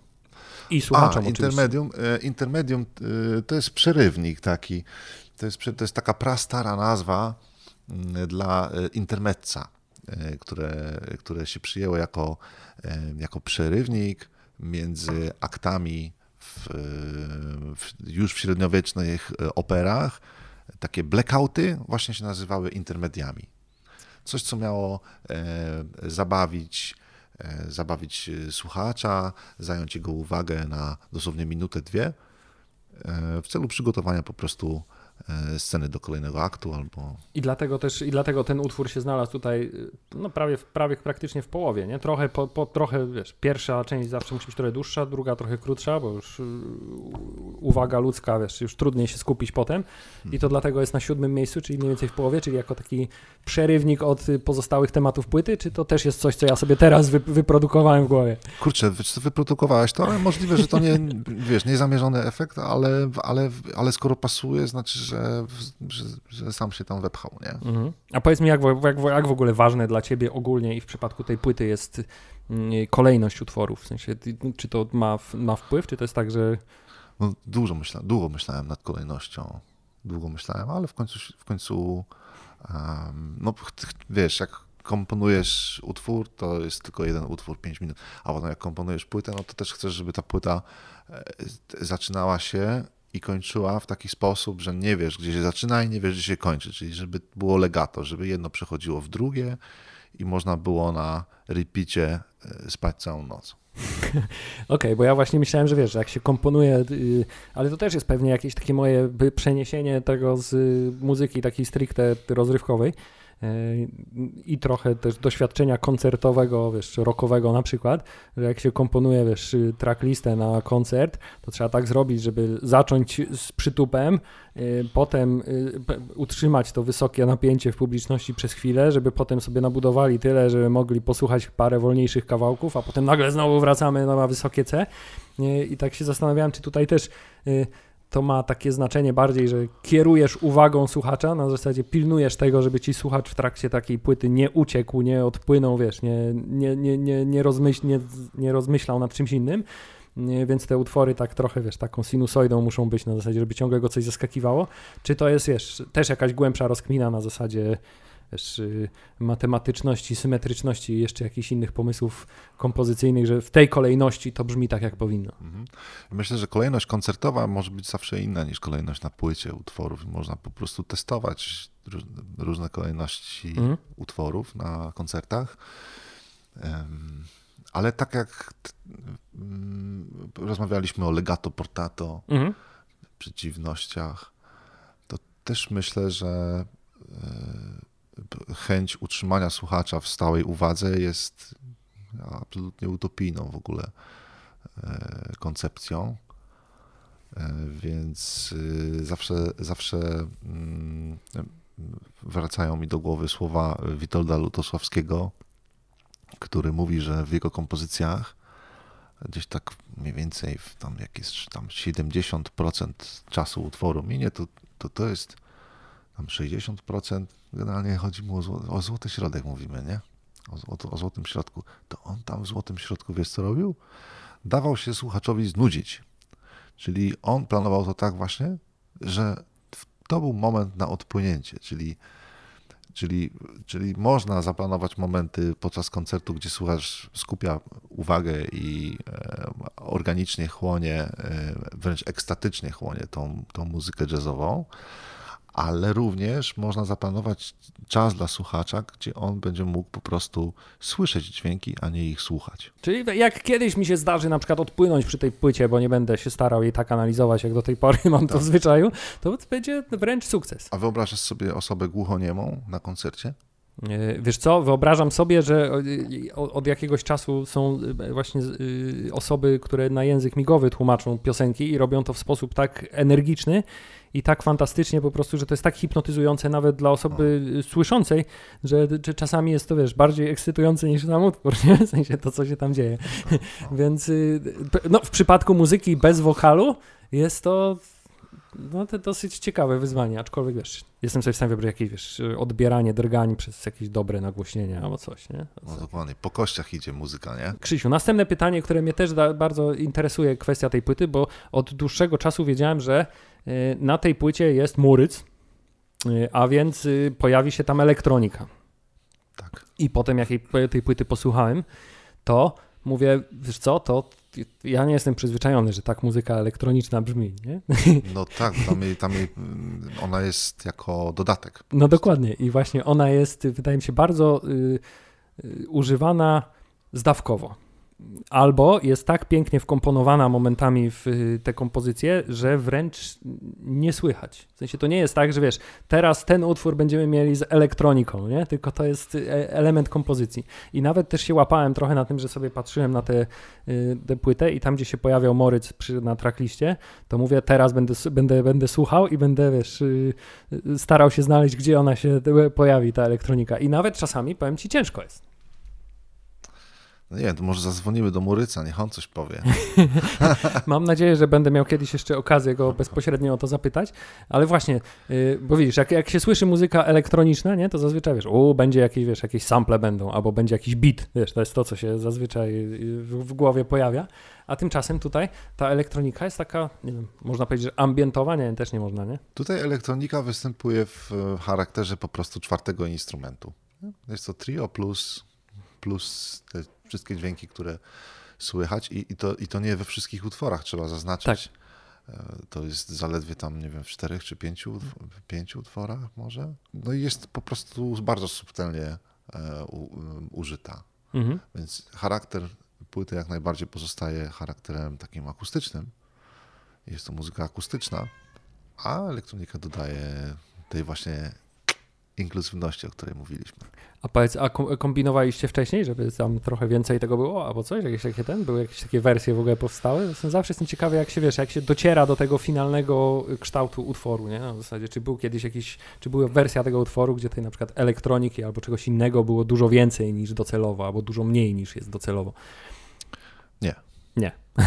S1: I
S2: A,
S1: słuchaczom oczywiście.
S2: intermedium, e, intermedium e, to jest przerywnik taki. To jest, to jest taka prastara nazwa mm, dla e, intermezza, e, które, które się przyjęło jako, jako przerywnik między aktami w, w, już w średniowiecznych operach. Takie blackouty właśnie się nazywały intermediami. Coś, co miało e, zabawić, e, zabawić słuchacza, zająć jego uwagę na dosłownie minutę, dwie, e, w celu przygotowania po prostu E, sceny do kolejnego aktu albo...
S1: I dlatego też, i dlatego ten utwór się znalazł tutaj no prawie, prawie praktycznie w połowie, nie? Trochę, po, po, trochę, wiesz, pierwsza część zawsze musi być trochę dłuższa, druga trochę krótsza, bo już y, uwaga ludzka, wiesz, już trudniej się skupić potem i to dlatego jest na siódmym miejscu, czyli mniej więcej w połowie, czyli jako taki przerywnik od pozostałych tematów płyty, czy to też jest coś, co ja sobie teraz wy, wyprodukowałem w głowie?
S2: Kurczę, wyprodukowałeś to, ale możliwe, że to nie, wiesz, niezamierzony efekt, ale, ale, ale skoro pasuje, znaczy, że, że, że sam się tam wepchał, nie? Mhm.
S1: A powiedz mi, jak, jak, jak w ogóle ważne dla ciebie ogólnie i w przypadku tej płyty jest mm, kolejność utworów? W sensie, czy to ma, ma wpływ, czy to jest tak, że...
S2: No, dużo myśla, długo myślałem nad kolejnością, długo myślałem, ale w końcu, w końcu um, no wiesz, jak komponujesz utwór, to jest tylko jeden utwór, 5 minut, a potem jak komponujesz płytę, no to też chcesz, żeby ta płyta e, zaczynała się i kończyła w taki sposób, że nie wiesz, gdzie się zaczyna i nie wiesz, gdzie się kończy, czyli żeby było legato, żeby jedno przechodziło w drugie i można było na repeacie e, spać całą noc.
S1: Okej, okay, bo ja właśnie myślałem, że wiesz, że jak się komponuje, y, ale to też jest pewnie jakieś takie moje przeniesienie tego z muzyki takiej stricte rozrywkowej, i trochę też doświadczenia koncertowego, wiesz, rockowego na przykład, że jak się komponuje, wiesz, tracklistę na koncert, to trzeba tak zrobić, żeby zacząć z przytupem, y, potem y, utrzymać to wysokie napięcie w publiczności przez chwilę, żeby potem sobie nabudowali tyle, żeby mogli posłuchać parę wolniejszych kawałków, a potem nagle znowu wracamy na wysokie C. I tak się zastanawiałem, czy tutaj też y, to ma takie znaczenie bardziej, że kierujesz uwagą słuchacza, na zasadzie pilnujesz tego, żeby ci słuchacz w trakcie takiej płyty nie uciekł, nie odpłynął, wiesz, nie, nie, nie, nie, nie, rozmyśl, nie, nie rozmyślał nad czymś innym, więc te utwory tak trochę, wiesz, taką sinusoidą muszą być na zasadzie, żeby ciągle go coś zaskakiwało. Czy to jest, wiesz, też jakaś głębsza rozkmina na zasadzie wiesz, y, matematyczności, symetryczności i jeszcze jakichś innych pomysłów kompozycyjnych, że w tej kolejności to brzmi tak, jak powinno. Mhm.
S2: Myślę, że kolejność koncertowa może być zawsze inna niż kolejność na płycie utworów. Można po prostu testować różne kolejności mhm. utworów na koncertach. Ale tak jak mm, rozmawialiśmy o legato portato, mhm. przeciwnościach, to też myślę, że e, chęć utrzymania słuchacza w stałej uwadze jest absolutnie utopijną w ogóle e, koncepcją. E, więc y, zawsze, zawsze mm, wracają mi do głowy słowa Witolda Lutosławskiego, który mówi, że w jego kompozycjach gdzieś tak mniej więcej w tam jakieś tam 70% czasu utworu minie, to, to, to jest tam 60%, generalnie chodzi mu o, zło, o złoty środek, mówimy, nie? O, o, o, złotym środku. To on tam w złotym środku, wiesz co robił? Dawał się słuchaczowi znudzić. Czyli on planował to tak właśnie, że to był moment na odpłynięcie, czyli, czyli, czyli można zaplanować momenty podczas koncertu, gdzie słuchacz skupia uwagę i e, organicznie chłonie, e, wręcz ekstatycznie chłonie tą, tą muzykę jazzową ale również można zaplanować czas dla słuchacza, gdzie on będzie mógł po prostu słyszeć dźwięki, a nie ich słuchać.
S1: Czyli jak kiedyś mi się zdarzy na przykład odpłynąć przy tej płycie, bo nie będę się starał jej tak analizować, jak do tej pory mam tak. to w zwyczaju, to będzie wręcz sukces.
S2: A wyobrażasz sobie osobę głuchoniemą na koncercie?
S1: E, wiesz co, wyobrażam sobie, że od jakiegoś czasu są e, właśnie e, osoby, które na język migowy tłumaczą piosenki i robią to w sposób tak energiczny, i tak fantastycznie po prostu, że to jest tak hipnotyzujące nawet dla osoby no. słyszącej, że, że, czasami jest to, wiesz, bardziej ekscytujące niż sam utwór, nie? w sensie to, co się tam dzieje. No. Więc y, no, w przypadku muzyki bez wokalu jest to no to dosyć ciekawe wyzwanie, aczkolwiek wiesz, jestem sobie w stanie wyobrazić jakieś, wiesz, odbieranie drgań przez jakieś dobre nagłośnienie albo coś, nie?
S2: No dokładnie, po kościach idzie muzyka, nie?
S1: Krzysiu, następne pytanie, które mnie też bardzo interesuje kwestia tej płyty, bo od dłuższego czasu wiedziałem, że na tej płycie jest muryc, y, a więc y, pojawi się tam elektronika.
S2: Tak.
S1: I potem jak tej płyty posłuchałem, to mówię, wiesz co, to ja nie jestem przyzwyczajony, że tak muzyka elektroniczna brzmi, nie?
S2: No tak, tam, jej, tam jej, ona jest jako dodatek.
S1: No dokładnie i właśnie ona jest, wydaje mi się, bardzo y, y, używana zdawkowo albo jest tak pięknie wkomponowana momentami w y, te kompozycje, że wręcz nie słychać. W sensie to nie jest tak, że wiesz, teraz ten utwór będziemy mieli z elektroniką, nie? Tylko to jest y, element kompozycji. I nawet też się łapałem trochę na tym, że sobie patrzyłem na tę te, płytę i tam, gdzie się pojawiał Moryc przy, na trackliście, to mówię, teraz będę, będę, będę słuchał i będę, wiesz, y, starał się znaleźć, gdzie ona się pojawi, ta elektronika. I nawet czasami, powiem ci, ciężko jest.
S2: No nie, to może zadzwonimy do Muryca, niech on coś powie.
S1: Mam nadzieję, że będę miał kiedyś jeszcze okazję go bezpośrednio o to zapytać, ale właśnie, yy, bo widzisz, jak, jak się słyszy muzyka elektroniczna, nie, to zazwyczaj wiesz, u, będzie jakieś, wiesz, jakieś sample będą, albo będzie jakiś beat, wiesz, to jest to, co się zazwyczaj w, w głowie pojawia, a tymczasem tutaj ta elektronika jest taka, nie wiem, można powiedzieć, że ambientowa, nie, też nie można, nie?
S2: Tutaj elektronika występuje w charakterze po prostu czwartego instrumentu. Jest to trio plus, plus wszystkie dźwięki, które słychać i, i, to, i to nie we wszystkich utworach trzeba zaznaczyć. Tak. E, to jest zaledwie tam, nie wiem, w czterech czy pięciu, pięciu utworach może. No i jest po prostu bardzo subtelnie e, u, użyta. Mhm. Więc charakter płyty jak najbardziej pozostaje charakterem takim akustycznym. Jest to muzyka akustyczna, a elektronika dodaje tej właśnie inkluzywności, o której mówiliśmy.
S1: A powiedz, a kombinowaliście wcześniej, żeby tam trochę więcej tego było, albo coś? Jakieś takie ten? Były jakieś takie wersje w ogóle powstały? Zawsze jestem ciekawy, jak się wiesz, jak się dociera do tego finalnego kształtu utworu, nie? w zasadzie, czy był kiedyś jakiś, czy była wersja tego utworu, gdzie tej na przykład elektroniki albo czegoś innego było dużo więcej niż docelowo, albo dużo mniej niż jest docelowo?
S2: Nie.
S1: Nie.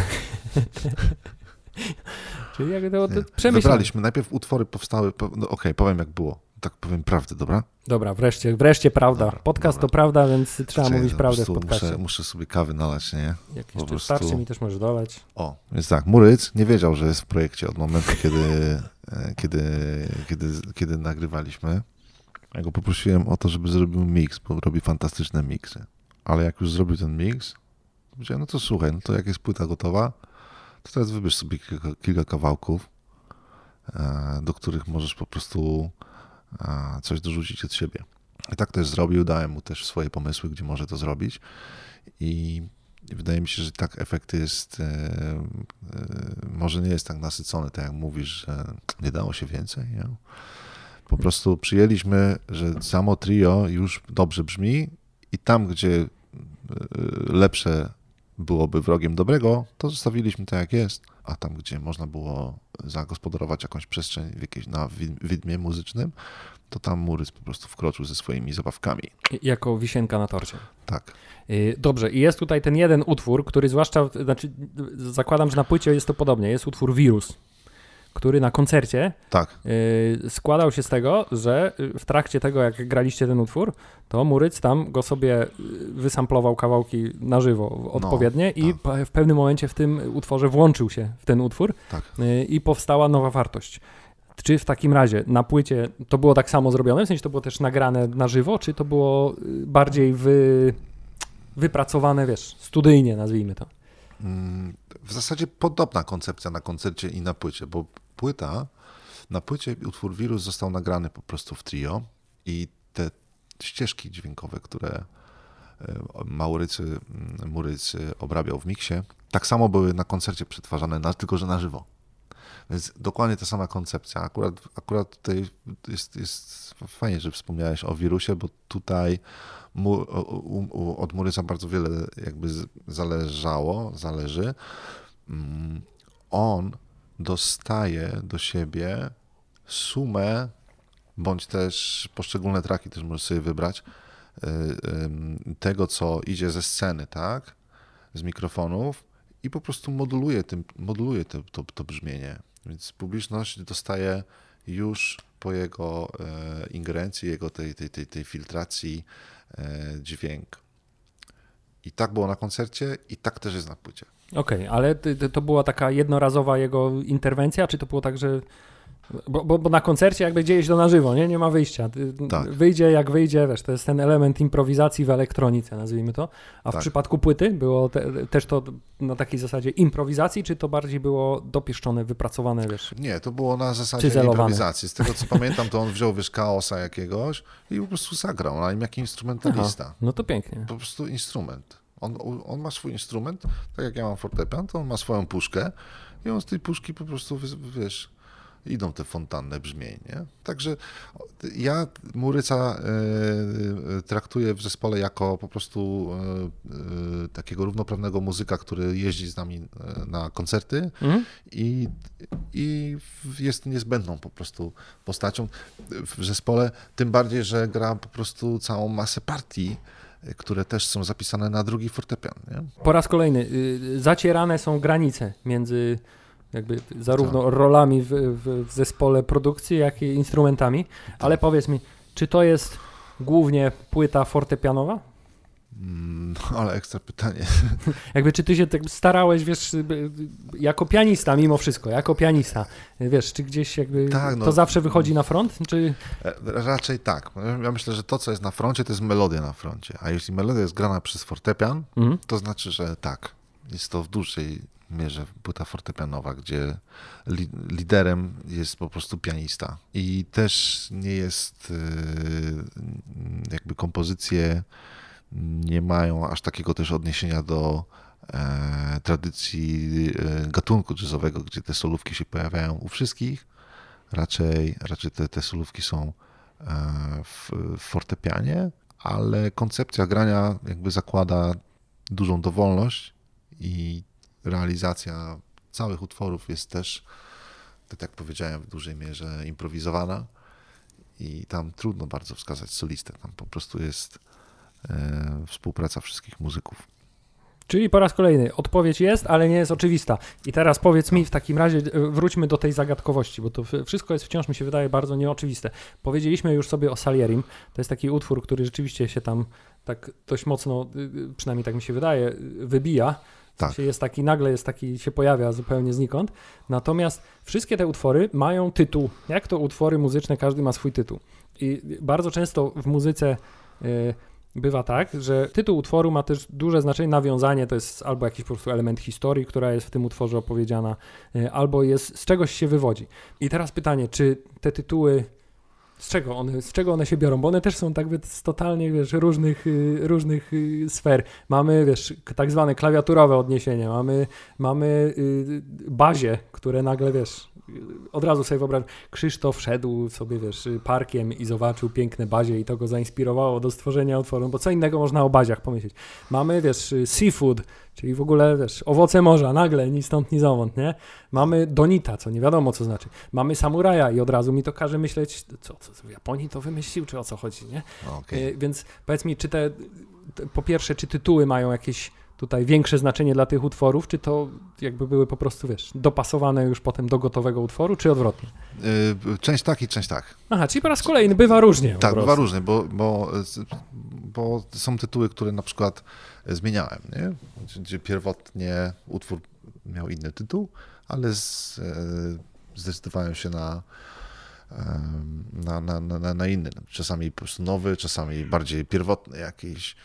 S2: Czyli jak to, to Wybraliśmy. Najpierw utwory powstały, no okej, okay, powiem jak było tak powiem prawdę, dobra?
S1: Dobra, wreszcie, wreszcie prawda. Dobra, Podcast dobra. to prawda, więc trzeba mówić prawdę w podcaście.
S2: Muszę, muszę, sobie kawy nalać, nie?
S1: Jak jeszcze prostu... starczy mi też możesz dolać.
S2: O, więc tak, Muryc nie wiedział, że jest w projekcie od momentu, kiedy, e, kiedy, kiedy, kiedy nagrywaliśmy. Ja go poprosiłem o to, żeby zrobił mix, bo robi fantastyczne miksy. Ale jak już zrobił ten mix, powiedziałem, no to słuchaj, no to jak jest płyta gotowa, to teraz wybierz sobie kilka, kilka kawałków, e, do których możesz po prostu coś dorzucić od siebie. I tak też zrobił, dałem mu też swoje pomysły, gdzie może to zrobić. I wydaje mi się, że tak efekt jest, e, e, może nie jest tak nasycony, tak jak mówisz, że nie dało się więcej. Nie? Po prostu przyjęliśmy, że samo trio już dobrze brzmi i tam, gdzie e, lepsze byłoby wrogiem dobrego, to zostawiliśmy tak jak jest, a tam, gdzie można było zagospodarować jakąś przestrzeń w jakieś, na widmie muzycznym, to tam Murys po prostu wkroczył ze swoimi zabawkami.
S1: Jako wisienka na torcie.
S2: Tak.
S1: Y, dobrze, i jest tutaj ten jeden utwór, który zwłaszcza, znaczy zakładam, że na płycie jest to podobnie, jest utwór Wirus który na koncercie
S2: tak.
S1: y, składał się z tego, że w trakcie tego, jak graliście ten utwór, to Muryc tam go sobie y, wysamplował kawałki na żywo odpowiednie no, i tak. w pewnym momencie w tym utworze włączył się w ten utwór
S2: tak.
S1: y, i powstała nowa wartość. Czy w takim razie na płycie to było tak samo zrobione, w sensie to było też nagrane na żywo, czy to było y, bardziej wy, wypracowane, wiesz, studyjnie nazwijmy to?
S2: Mm, w zasadzie podobna koncepcja na koncercie i na płycie, bo płyta, na płycie utwór Wirus został nagrany po prostu w trio i te ścieżki dźwiękowe, które e, Maurycy, mm, Murycy obrabiał w miksie, tak samo były na koncercie przetwarzane, tylko że na żywo. Więc dokładnie ta sama koncepcja. Akurat, akurat tutaj jest, jest fajnie, że wspomniałeś o wirusie, bo tutaj mu, u, u, od Muryca bardzo wiele jakby zależało, zależy. Mm, on dostaje do siebie sumę, bądź też poszczególne traki też możesz sobie wybrać, y, tego, co idzie ze sceny, tak? Z mikrofonów i po prostu moduluje, tym, moduluje to, to, to brzmienie. Więc publiczność dostaje już po jego e, ingerencji, jego tej, tej, tej, tej filtracji e, dźwięk. I tak było na koncercie i tak też jest na płycie.
S1: Okej, okay, ale to była taka jednorazowa jego interwencja, czy to było tak, że Bo, bo, bo, na koncercie jakby dzieje się to na żywo, nie? Nie ma wyjścia. Tak. Wyjdzie jak wyjdzie, wiesz, to jest ten element improwizacji w elektronice, nazwijmy to. A w tak. przypadku płyty było te, też to na takiej zasadzie improwizacji, czy to bardziej było dopieszczone, wypracowane, wiesz?
S2: Nie, to było na zasadzie improwizacji. Z tego co pamiętam, to on wziął, wiesz, kaosa jakiegoś i po prostu zagrał, na nim jak instrumentalista. Aha,
S1: no to pięknie.
S2: Po prostu instrument. On, on ma swój instrument, tak jak ja mam fortepian, to on ma swoją puszkę i on z tej puszki po prostu, wiesz, idą te fontanny brzmień. Nie? Także ja Muryca y, traktuję w zespole jako po prostu y, y, takiego równoprawnego muzyka, który jeździ z nami na koncerty mhm. i, i jest niezbędną po prostu postacią w zespole, tym bardziej, że gra po prostu całą masę partii które też są zapisane na drugi fortepian. Nie?
S1: Po raz kolejny, zacierane są granice między jakby zarówno tak. rolami w, w, w, zespole produkcji, jak i instrumentami. Tak. Ale powiedz mi, czy to jest głównie płyta fortepianowa?
S2: Mm, no, ale ekstra pytanie.
S1: Jakby, czy ty się tak starałeś, wiesz, jako pianista mimo wszystko, jako pianista, wiesz, czy gdzieś jakby tak, no, to zawsze wychodzi na front, czy...
S2: E, raczej tak. Ja myślę, że to, co jest na froncie, to jest melodia na froncie, a jeśli melodia jest grana przez fortepian, mhm. to znaczy, że tak, jest to w dłuższej mierze płyta fortepianowa, gdzie li, liderem jest po prostu pianista. I też nie jest y, jakby kompozycje nie mają aż takiego też odniesienia do e, tradycji e, gatunku jazzowego, gdzie te solówki się pojawiają u wszystkich. Raczej, raczej te, te solówki są e, w, w fortepianie, ale koncepcja grania jakby zakłada dużą dowolność i realizacja całych utworów jest też, tak jak powiedziałem, w dużej mierze improwizowana i tam trudno bardzo wskazać solistę. Tam po prostu jest e, współpraca wszystkich muzyków.
S1: Czyli po raz kolejny odpowiedź jest, ale nie jest oczywista. I teraz powiedz mi w takim razie, e, wróćmy do tej zagadkowości, bo to wszystko jest wciąż mi się wydaje bardzo nieoczywiste. Powiedzieliśmy już sobie o Salierim. To jest taki utwór, który rzeczywiście się tam tak dość mocno, y, y, przynajmniej tak mi się wydaje, wybija tak. Jest taki, nagle jest taki, się pojawia zupełnie znikąd. Natomiast wszystkie te utwory mają tytuł. Jak to utwory muzyczne, każdy ma swój tytuł. I bardzo często w muzyce y, bywa tak, że tytuł utworu ma też duże znaczenie, nawiązanie to jest albo jakiś po prostu element historii, która jest w tym utworze opowiedziana, y, albo jest z czegoś się wywodzi. I teraz pytanie, czy te tytuły z czego, one, z czego one się biorą? Bo one też są tak z totalnie, wiesz, różnych, y, różnych y, sfer. Mamy, wiesz, tak zwane klawiaturowe odniesienia, mamy, mamy y, bazie, które nagle, wiesz, od razu sobie wyobrażam, Krzysztof szedł sobie, wiesz, parkiem i zobaczył piękne bazie i to go zainspirowało do stworzenia utworu, bo co innego można o baziach pomyśleć. Mamy, wiesz, seafood, czyli w ogóle, wiesz, owoce morza, nagle, ni stąd, ni zowąd, nie? Mamy donita, co nie wiadomo, co znaczy. Mamy samuraja i od razu mi to każe myśleć, co, co w Japonii to wymyślił, czy o co chodzi, nie? Okay. Więc powiedz mi, czy te, po pierwsze, czy tytuły mają jakieś tutaj większe znaczenie dla tych utworów, czy to jakby były po prostu, wiesz, dopasowane już potem do gotowego utworu, czy odwrotnie?
S2: Yy, część tak i część tak.
S1: Aha, czyli po raz kolejny bywa różnie.
S2: Tak, bywa różnie, bo, bo, bo są tytuły, które na przykład zmieniałem, nie? Gdzie pierwotnie utwór miał inny tytuł, ale z, e, zdecydowałem się na, na, na, na, na inny. Czasami po prostu nowy, czasami bardziej pierwotny jakiś.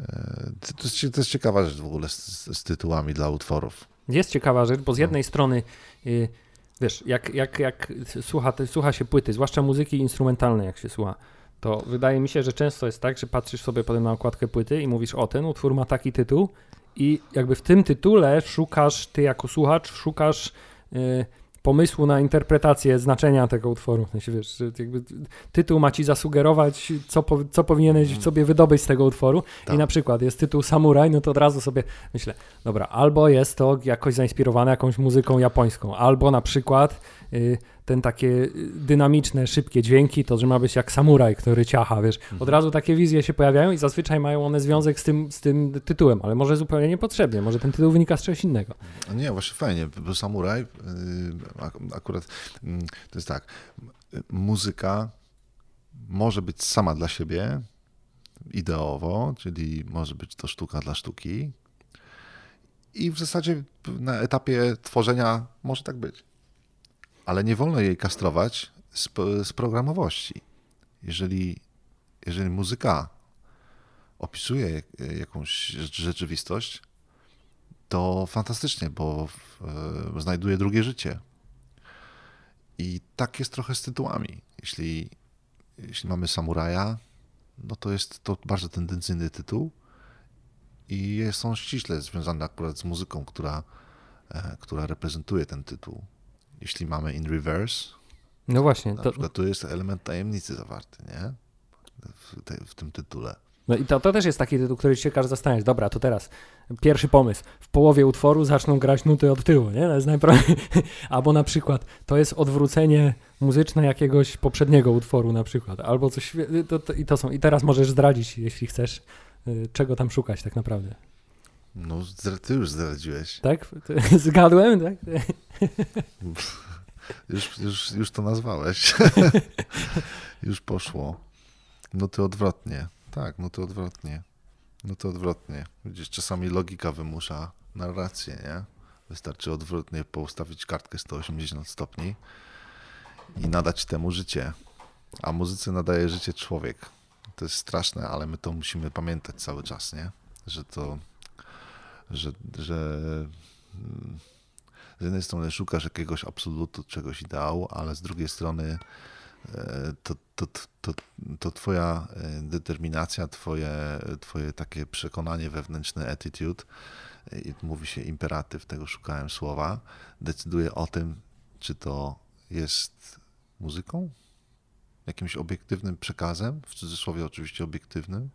S2: E, to jest, to jest ciekawa rzecz w ogóle z, z, tytułami dla utworów.
S1: Jest ciekawa rzecz, bo z jednej no. strony y, wiesz, jak, jak, jak słucha, słucha się płyty, zwłaszcza muzyki instrumentalnej, jak się słucha, to wydaje mi się, że często jest tak, że patrzysz sobie potem na okładkę płyty i mówisz, o ten utwór ma taki tytuł i jakby w tym tytule szukasz, ty jako słuchacz, szukasz... Yy, pomysłu na interpretację znaczenia tego utworu. W sensie, wiesz, jakby tytuł ma ci zasugerować, co, po, co powinieneś mm. sobie wydobyć z tego utworu. Tak. I na przykład jest tytuł Samuraj, no to od razu sobie myślę, dobra, albo jest to jakoś zainspirowane jakąś muzyką japońską, albo na przykład ten takie dynamiczne, szybkie dźwięki, to że ma być jak samuraj, który ciacha, wiesz. Od mhm. razu takie wizje się pojawiają i zazwyczaj mają one związek z tym, z tym tytułem, ale może zupełnie niepotrzebnie, może ten tytuł wynika z czegoś innego.
S2: Nie, właśnie fajnie, bo samuraj y, akurat mm, to jest tak, muzyka może być sama dla siebie, ideowo, czyli może być to sztuka dla sztuki. I w zasadzie na etapie tworzenia może tak być. Ale nie wolno jej kastrować z, z programowości. Jeżeli, jeżeli muzyka opisuje jakąś rzeczywistość, to fantastycznie, bo e, znajduje drugie życie. I tak jest trochę z tytułami. Jeśli, jeśli mamy samuraja, no to jest to bardzo tendencyjny tytuł i on ściśle związany akurat z muzyką, która, e, która reprezentuje ten tytuł. Jeśli mamy in reverse,
S1: no właśnie,
S2: na to... przykład tu jest element tajemnicy zawarty, nie? W, te, w tym tytule.
S1: No i to, to też jest taki tytuł, który się każe zastanawiać. Dobra, to teraz pierwszy pomysł. W połowie utworu zaczną grać nuty od tyłu, nie? To jest najprawdopodobniej. Albo na przykład to jest odwrócenie muzyczne jakiegoś poprzedniego utworu na przykład. Albo coś, to, to, i to są. I teraz możesz zdradzić, jeśli chcesz, y, czego tam szukać tak naprawdę.
S2: No, ty już zdradziłeś.
S1: Tak? Zgadłem, tak?
S2: Już, już, już to nazwałeś. już poszło. No to odwrotnie. Tak, no to odwrotnie. No to odwrotnie. Widzisz, czasami logika wymusza narrację, nie? Wystarczy odwrotnie poustawić kartkę 180 stopni i nadać temu życie. A muzyce nadaje życie człowiek. To jest straszne, ale my to musimy pamiętać cały czas, nie? Że to, że, że mm, z jednej strony szukasz jakiegoś absolutu, czegoś ideału, ale z drugiej strony e, to, to, to, to twoja e, determinacja, twoje, twoje takie przekonanie wewnętrzne, attitude, mówi się imperatyw, tego szukałem słowa, decyduje o tym, czy to jest muzyką, jakimś obiektywnym przekazem, w cudzysłowie oczywiście obiektywnym,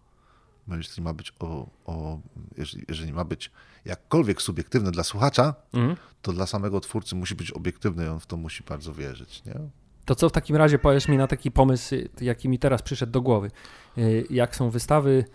S2: bo jeśli ma być o, o jeżeli, jeżeli, ma być jakkolwiek subiektywne dla słuchacza, mhm. to dla samego twórcy musi być obiektywny i on w to musi bardzo wierzyć. Nie?
S1: To co w takim razie powiesz mi na taki pomysł, jaki mi teraz przyszedł do głowy? Y, jak są wystawy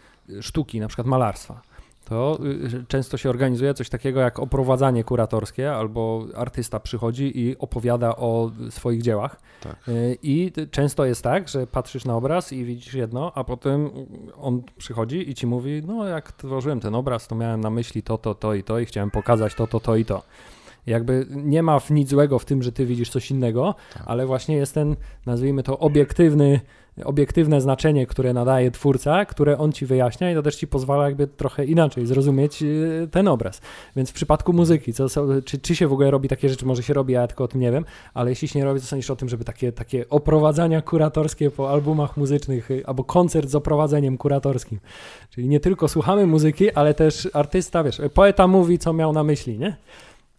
S1: sztuki, na przykład malarstwa to y, często się organizuje coś takiego jak oprowadzanie kuratorskie, albo artysta przychodzi i opowiada o swoich dziełach. Tak. Y, I często jest tak, że patrzysz na obraz i widzisz jedno, a potem on przychodzi i ci mówi: No, jak tworzyłem ten obraz, to miałem na myśli to, to, to i to, i chciałem pokazać to, to, to i to. Jakby nie ma nic złego w tym, że ty widzisz coś innego, tak. ale właśnie jest ten, nazwijmy to, obiektywny obiektywne znaczenie, które nadaje twórca, które on ci wyjaśnia i to też ci pozwala jakby trochę inaczej zrozumieć y, ten obraz. Więc w przypadku muzyki, co, czy, czy się w ogóle robi takie rzeczy, może się robi, ja tylko o tym nie wiem, ale jeśli się nie robi, to sądzisz o tym, żeby takie, takie oprowadzania kuratorskie po albumach muzycznych y, albo koncert z oprowadzeniem kuratorskim. Czyli nie tylko słuchamy muzyki, ale też artysta, wiesz, poeta mówi, co miał na myśli, nie?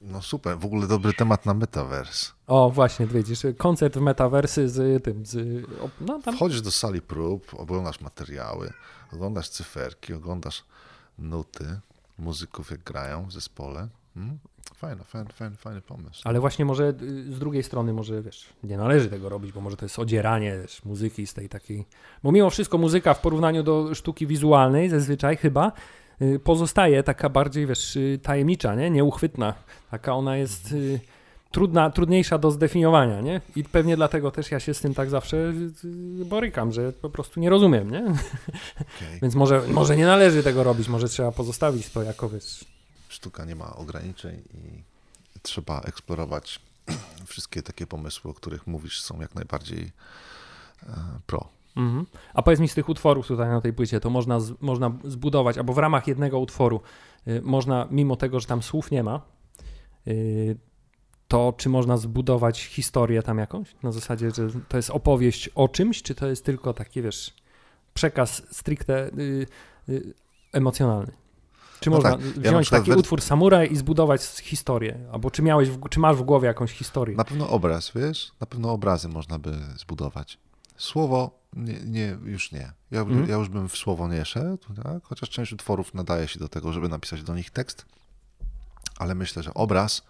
S2: No super, w ogóle dobry temat na metavers.
S1: O, właśnie, widzisz, koncert w metaversy z tym, z...
S2: No, tam... Wchodzisz do sali prób, oglądasz materiały, oglądasz cyferki, oglądasz nuty muzyków, jak grają w zespole. Hmm? Fajny, fajny, fajny, fajny pomysł.
S1: Ale właśnie może y, z drugiej strony może, wiesz, nie należy tego robić, bo może to jest odzieranie wiesz, muzyki z tej takiej... Bo mimo wszystko muzyka w porównaniu do sztuki wizualnej zazwyczaj chyba pozostaje taka bardziej, wiesz, y, tajemnicza, nie? nieuchwytna. Taka ona jest y, trudna, trudniejsza do zdefiniowania, nie? I pewnie dlatego też ja się z tym tak zawsze borykam, że po prostu nie rozumiem, nie? Okay. Więc może, może nie należy tego robić, może trzeba pozostawić to jako, wiesz...
S2: Sztuka nie ma ograniczeń i trzeba eksplorować wszystkie takie pomysły, o których mówisz, są jak najbardziej e, pro.
S1: Mhm. A powiedz mi z tych utworów tutaj na tej płycie, to można, z, można zbudować, albo w ramach jednego utworu y, można, mimo tego, że tam słów nie ma, y, to czy można zbudować historię tam jakąś? Na zasadzie, że to jest opowieść o czymś, czy to jest tylko taki, wiesz, przekaz stricte y, y emocjonalny? Czy no można tak. wziąć ja taki utwór samuraj i zbudować historię? Albo czy, miałeś w, czy masz w głowie jakąś historię?
S2: Na pewno obraz, wiesz? Na pewno obrazy można by zbudować. Słowo nie, nie, już nie. Ja, mm. ja już bym w słowo nie szedł, tak? chociaż część utworów nadaje się do tego, żeby napisać do nich tekst, ale myślę, że obraz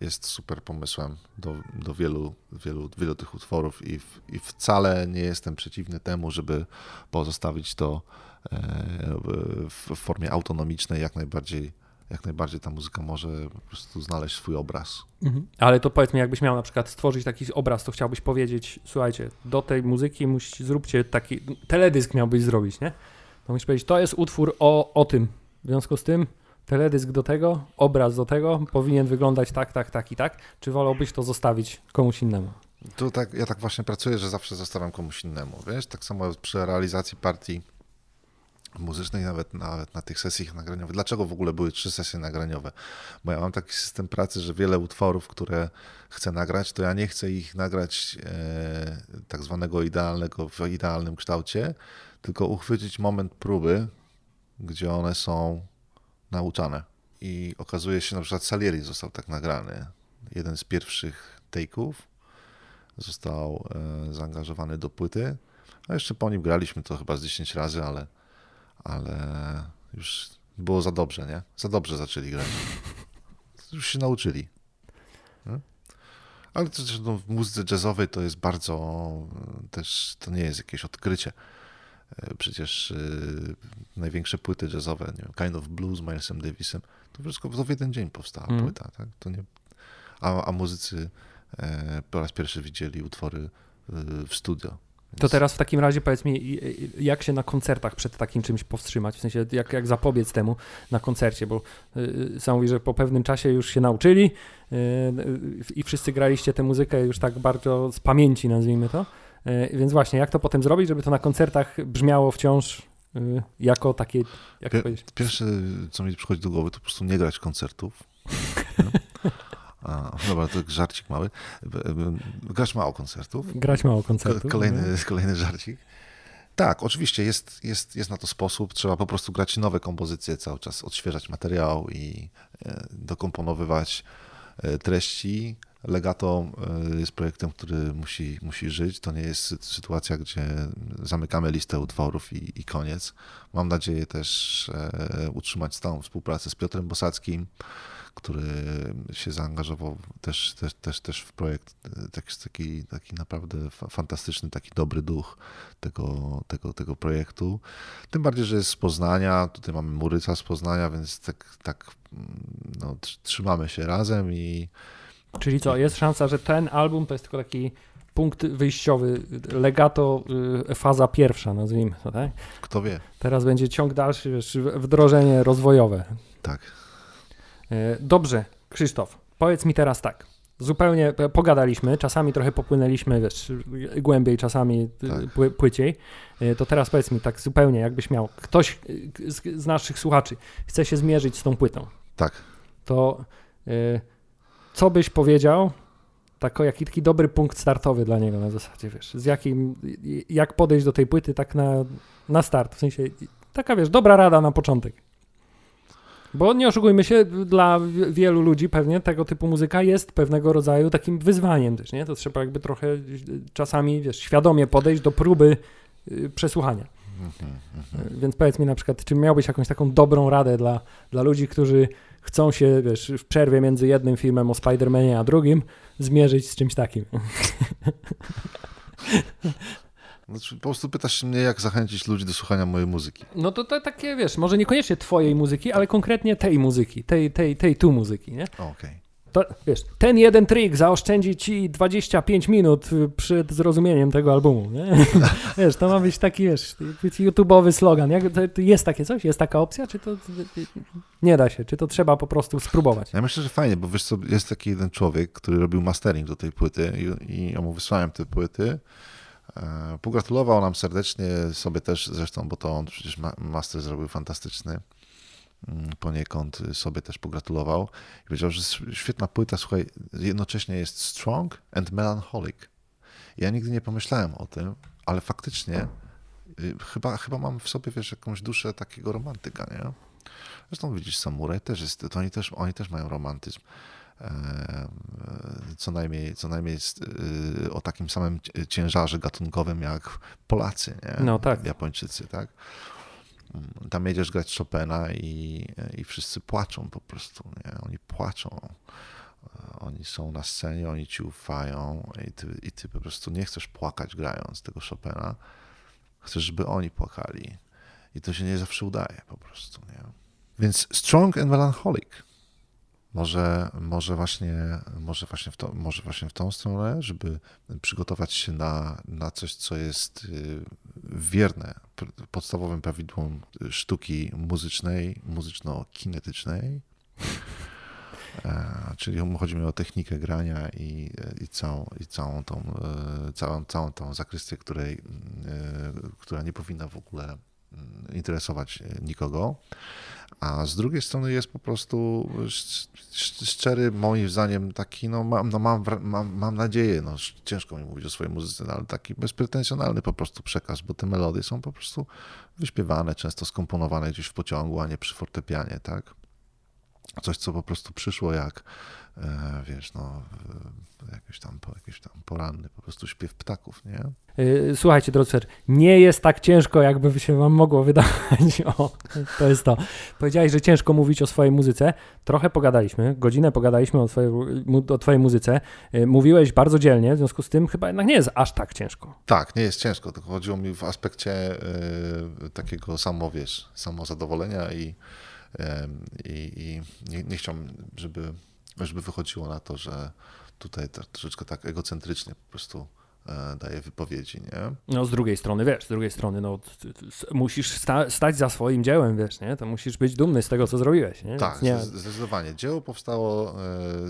S2: jest super pomysłem do, do wielu, wielu, wielu tych utworów i, w, i wcale nie jestem przeciwny temu, żeby pozostawić to e, w formie autonomicznej, jak najbardziej jak najbardziej ta muzyka może po prostu znaleźć swój obraz.
S1: Mhm. Ale to powiedz mi, jakbyś miał na przykład stworzyć taki obraz, to chciałbyś powiedzieć, słuchajcie, do tej muzyki musi, zróbcie taki, teledysk miałbyś zrobić, nie? To musisz powiedzieć, to jest utwór o, o tym. W związku z tym teledysk do tego, obraz do tego powinien wyglądać tak, tak, tak i tak, czy wolałbyś to zostawić komuś innemu?
S2: To tak, ja tak właśnie pracuję, że zawsze zostawiam komuś innemu, wiesz? Tak samo przy realizacji partii muzycznej, nawet, nawet na tych sesjach nagraniowych. Dlaczego w ogóle były trzy sesje nagraniowe? Bo ja mam taki system pracy, że wiele utworów, które chcę nagrać, to ja nie chcę ich nagrać e, tak zwanego idealnego w idealnym kształcie, tylko uchwycić moment próby, gdzie one są nauczane. I okazuje się, na przykład Salieri został tak nagrany. Jeden z pierwszych take'ów został e, zaangażowany do płyty, a jeszcze po nim graliśmy to chyba z 10 razy, ale, ale już było za dobrze, nie? Za dobrze zaczęli grać. Już się nauczyli. Nie? Ale też no, w muzyce jazzowej to jest bardzo, też to nie jest jakieś odkrycie. E, przecież yy, największe płyty jazzowe, nie wiem, Kind of Blues, Milesem Davisem, to wszystko to w jeden dzień powstała mm. płyta, tak? To nie, a, a muzycy e, po raz pierwszy widzieli utwory w studio.
S1: Więc... To teraz w takim razie powiedz mi, jak się na koncertach przed takim czymś powstrzymać? W sensie, jak, jak zapobiec temu na koncercie, bo yy, sam mówi, że po pewnym czasie już się nauczyli yy, i wszyscy graliście tę muzykę już tak bardzo z pamięci, nazwijmy to. Więc właśnie, jak to potem zrobić, żeby to na koncertach brzmiało wciąż y, jako takie, jak Pier?
S2: Pierwsze, co mi przychodzi do głowy, to po prostu nie grać koncertów. A, dobra, to żarcik mały. Grać mało koncertów.
S1: Grać mało koncertów.
S2: Kolejny, no. kolejny żarcik. Tak, oczywiście jest, jest, jest na to sposób. Trzeba po prostu grać nowe kompozycje cały czas, odświeżać materiał i e, dokomponowywać e, treści. Legato e, jest projektem, który musi, musi żyć. To nie jest sytuacja, gdzie zamykamy listę utworów i, i koniec. Mam nadzieję też utrzymać stałą współpracę z Piotrem Bosackim, który się zaangażował też, też, też, też w projekt. Tak taki, taki naprawdę fantastyczny, taki dobry duch tego, tego, tego projektu. Tym bardziej, że jest z Poznania, tutaj mamy Muryca z Poznania, więc tak, tak no, trzymamy się razem i
S1: Czyli co, jest szansa, że ten album to jest tylko taki punkt wyjściowy, legato, y, faza pierwsza, nazwijmy to, tak?
S2: Kto wie.
S1: Teraz będzie ciąg dalszy, wiesz, wdrożenie rozwojowe.
S2: Tak.
S1: E, dobrze, Krzysztof, powiedz mi teraz tak. Zupełnie pogadaliśmy, czasami trochę popłynęliśmy, wiesz, głębiej, czasami tak. płyciej. E, to teraz powiedz mi tak zupełnie, jakbyś miał, ktoś z, z naszych słuchaczy chce się zmierzyć z tą płytą.
S2: Tak.
S1: To co byś powiedział, tako, jaki taki dobry punkt startowy dla niego na zasadzie, wiesz, z jakim, jak podejść do tej płyty tak na, na start, w sensie taka, wiesz, dobra rada na początek. Bo nie oszukujmy się, dla wielu ludzi pewnie tego typu muzyka jest pewnego rodzaju takim wyzwaniem też, nie? To trzeba jakby trochę czasami, wiesz, świadomie podejść do próby y, przesłuchania. Mhm. Więc powiedz mi na przykład, czy miałbyś jakąś taką dobrą radę dla, dla ludzi, którzy chcą się, wiesz, w przerwie między jednym filmem o Spider-Manie a drugim zmierzyć z czymś takim.
S2: Znaczy, po prostu pytasz mnie, jak zachęcić ludzi do słuchania mojej muzyki.
S1: No to, to takie, wiesz, może niekoniecznie twojej muzyki, ale konkretnie tej muzyki, tej, tej, tej tu muzyki, nie?
S2: Okej. Okay.
S1: To, wiesz, ten jeden trik zaoszczędzi ci 25 minut przed zrozumieniem tego albumu, nie? wiesz, to ma być taki, wiesz, YouTube'owy slogan. Jak, to, jest takie coś? Jest taka opcja? Czy to nie da się? Czy to trzeba po prostu spróbować?
S2: Ja myślę, że fajnie, bo wiesz co, jest taki jeden człowiek, który robił mastering do tej płyty i, i ja mu wysłałem te płyty. E, pogratulował nam serdecznie, sobie też zresztą, bo to on przecież master zrobił fantastyczny. Mm, poniekąd sobie też pogratulował i powiedział, że świetna płyta, słuchaj, jednocześnie jest strong and melancholic. Ja nigdy nie pomyślałem o tym, ale faktycznie y, chyba, chyba mam w sobie, wiesz, jakąś duszę takiego romantyka, nie? Zresztą widzisz, Samuraj też jest, to oni też, oni też mają romantyzm. E, co najmniej, co najmniej y, o takim samym ciężarze gatunkowym jak Polacy, nie?
S1: No tak.
S2: Japończycy, tak? tam jedziesz grać Chopina i, i wszyscy płaczą po prostu, nie? Oni płaczą. Oni są na scenie, oni ci ufają i ty, i ty po prostu nie chcesz płakać grając tego Chopina. Chcesz, żeby oni płakali. I to się nie zawsze udaje po prostu, nie? Więc strong and melancholic. Może, może, właśnie, może, właśnie w to, może właśnie w tą stronę, żeby przygotować się na, na coś, co jest y, wierne podstawowym prawidłom sztuki muzycznej, muzyczno-kinetycznej. E, czyli chodzi mi o technikę grania i, i, całą, i całą, tą, e, całą, całą tą zakrystię, której, e, która nie powinna w ogóle interesować nikogo a z drugiej strony jest po prostu szczery, moim zdaniem, taki, no mam, no mam, mam, mam nadzieję, no ciężko mi mówić o swojej muzyce, no, ale taki bezpretensjonalny po prostu przekaz, bo te melodie są po prostu wyśpiewane, często skomponowane gdzieś w pociągu, a nie przy fortepianie, tak? Coś, co po prostu przyszło jak, e, wiesz, no, jakiś tam, jakiś tam poranny po prostu śpiew ptaków, nie?
S1: E, słuchajcie, drodzy nie jest tak ciężko, jakby się wam mogło wydawać. O, to jest to. Powiedziałeś, że ciężko mówić o swojej muzyce. Trochę pogadaliśmy, godzinę pogadaliśmy o twojej, o twojej muzyce. E, mówiłeś bardzo dzielnie, w związku z tym chyba jednak nie jest aż tak ciężko.
S2: Tak, nie jest ciężko, tylko chodziło mi w aspekcie y, takiego samo, wiesz, samozadowolenia i i, i nie, nie chciałbym, żeby, żeby wychodziło na to, że tutaj troszeczkę tak egocentrycznie po prostu e, daje wypowiedzi, nie?
S1: No z drugiej strony, wiesz, z drugiej strony, no musisz sta stać za swoim dziełem, wiesz, nie? To musisz być dumny z tego, co zrobiłeś, nie?
S2: Tak,
S1: nie...
S2: zdecydowanie. Dzieło powstało e,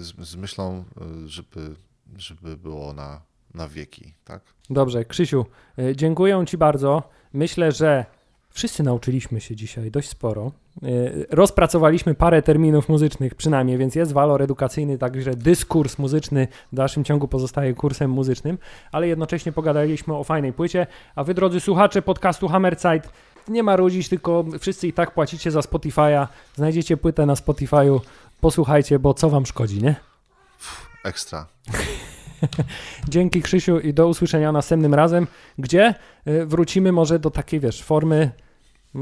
S2: z, z myślą, e, żeby, żeby było na, na wieki, tak?
S1: Dobrze, Krzysiu, dziękuję Ci bardzo. Myślę, że Wszyscy nauczyliśmy się dzisiaj dość sporo. E, rozpracowaliśmy parę terminów muzycznych przynajmniej, więc jest walor edukacyjny, także dyskurs muzyczny w dalszym ciągu pozostaje kursem muzycznym, ale jednocześnie pogadaliśmy o fajnej płycie, a wy drodzy słuchacze podcastu Hammerzeit, nie ma rodzić, tylko wszyscy i tak płacicie za Spotify'a, znajdziecie płytę na Spotify'u, posłuchajcie, bo co wam szkodzi, nie?
S2: Ekstra.
S1: Dzięki Krzysiu i do usłyszenia następnym razem, gdzie y, wrócimy może do takiej, wiesz, formy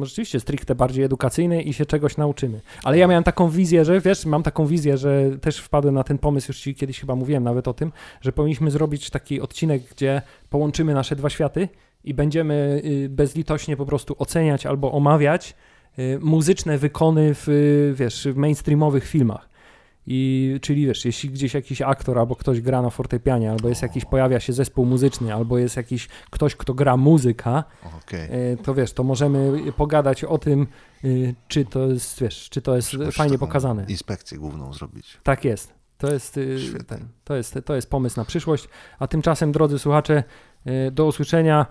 S1: rzeczywiście stricte bardziej edukacyjnej i się czegoś nauczymy. Ale ja miałem taką wizję, że wiesz, mam taką wizję, że też wpadłem na ten pomysł, już ci kiedyś chyba mówiłem nawet o tym, że powinniśmy zrobić taki odcinek, gdzie połączymy nasze dwa światy i będziemy y, bezlitośnie po prostu oceniać albo omawiać y, muzyczne wykony w, wiesz, w mainstreamowych filmach. I czyli wiesz, jeśli gdzieś jakiś aktor albo ktoś gra na fortepianie, albo jest jakiś, pojawia się zespół muzyczny, albo jest jakiś ktoś, kto gra muzyka, okay. E, to wiesz, to możemy pogadać o tym, y, czy to jest, wiesz, czy to jest fajnie pokazane.
S2: Inspekcję główną zrobić.
S1: Tak jest. To jest, ten, to, jest, to jest pomysł na przyszłość. A tymczasem, drodzy słuchacze, do usłyszenia.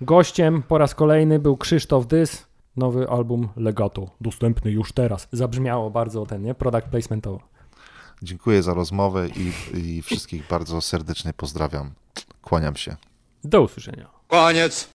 S1: Gościem po raz kolejny był Krzysztof Dys, nowy album Legato, dostępny już teraz. Zabrzmiało bardzo ten, nie? Product placementowo.
S2: Dziękuję za rozmowę i, i wszystkich bardzo serdecznie pozdrawiam. Kłaniam się.
S1: Do usłyszenia.
S3: Koniec.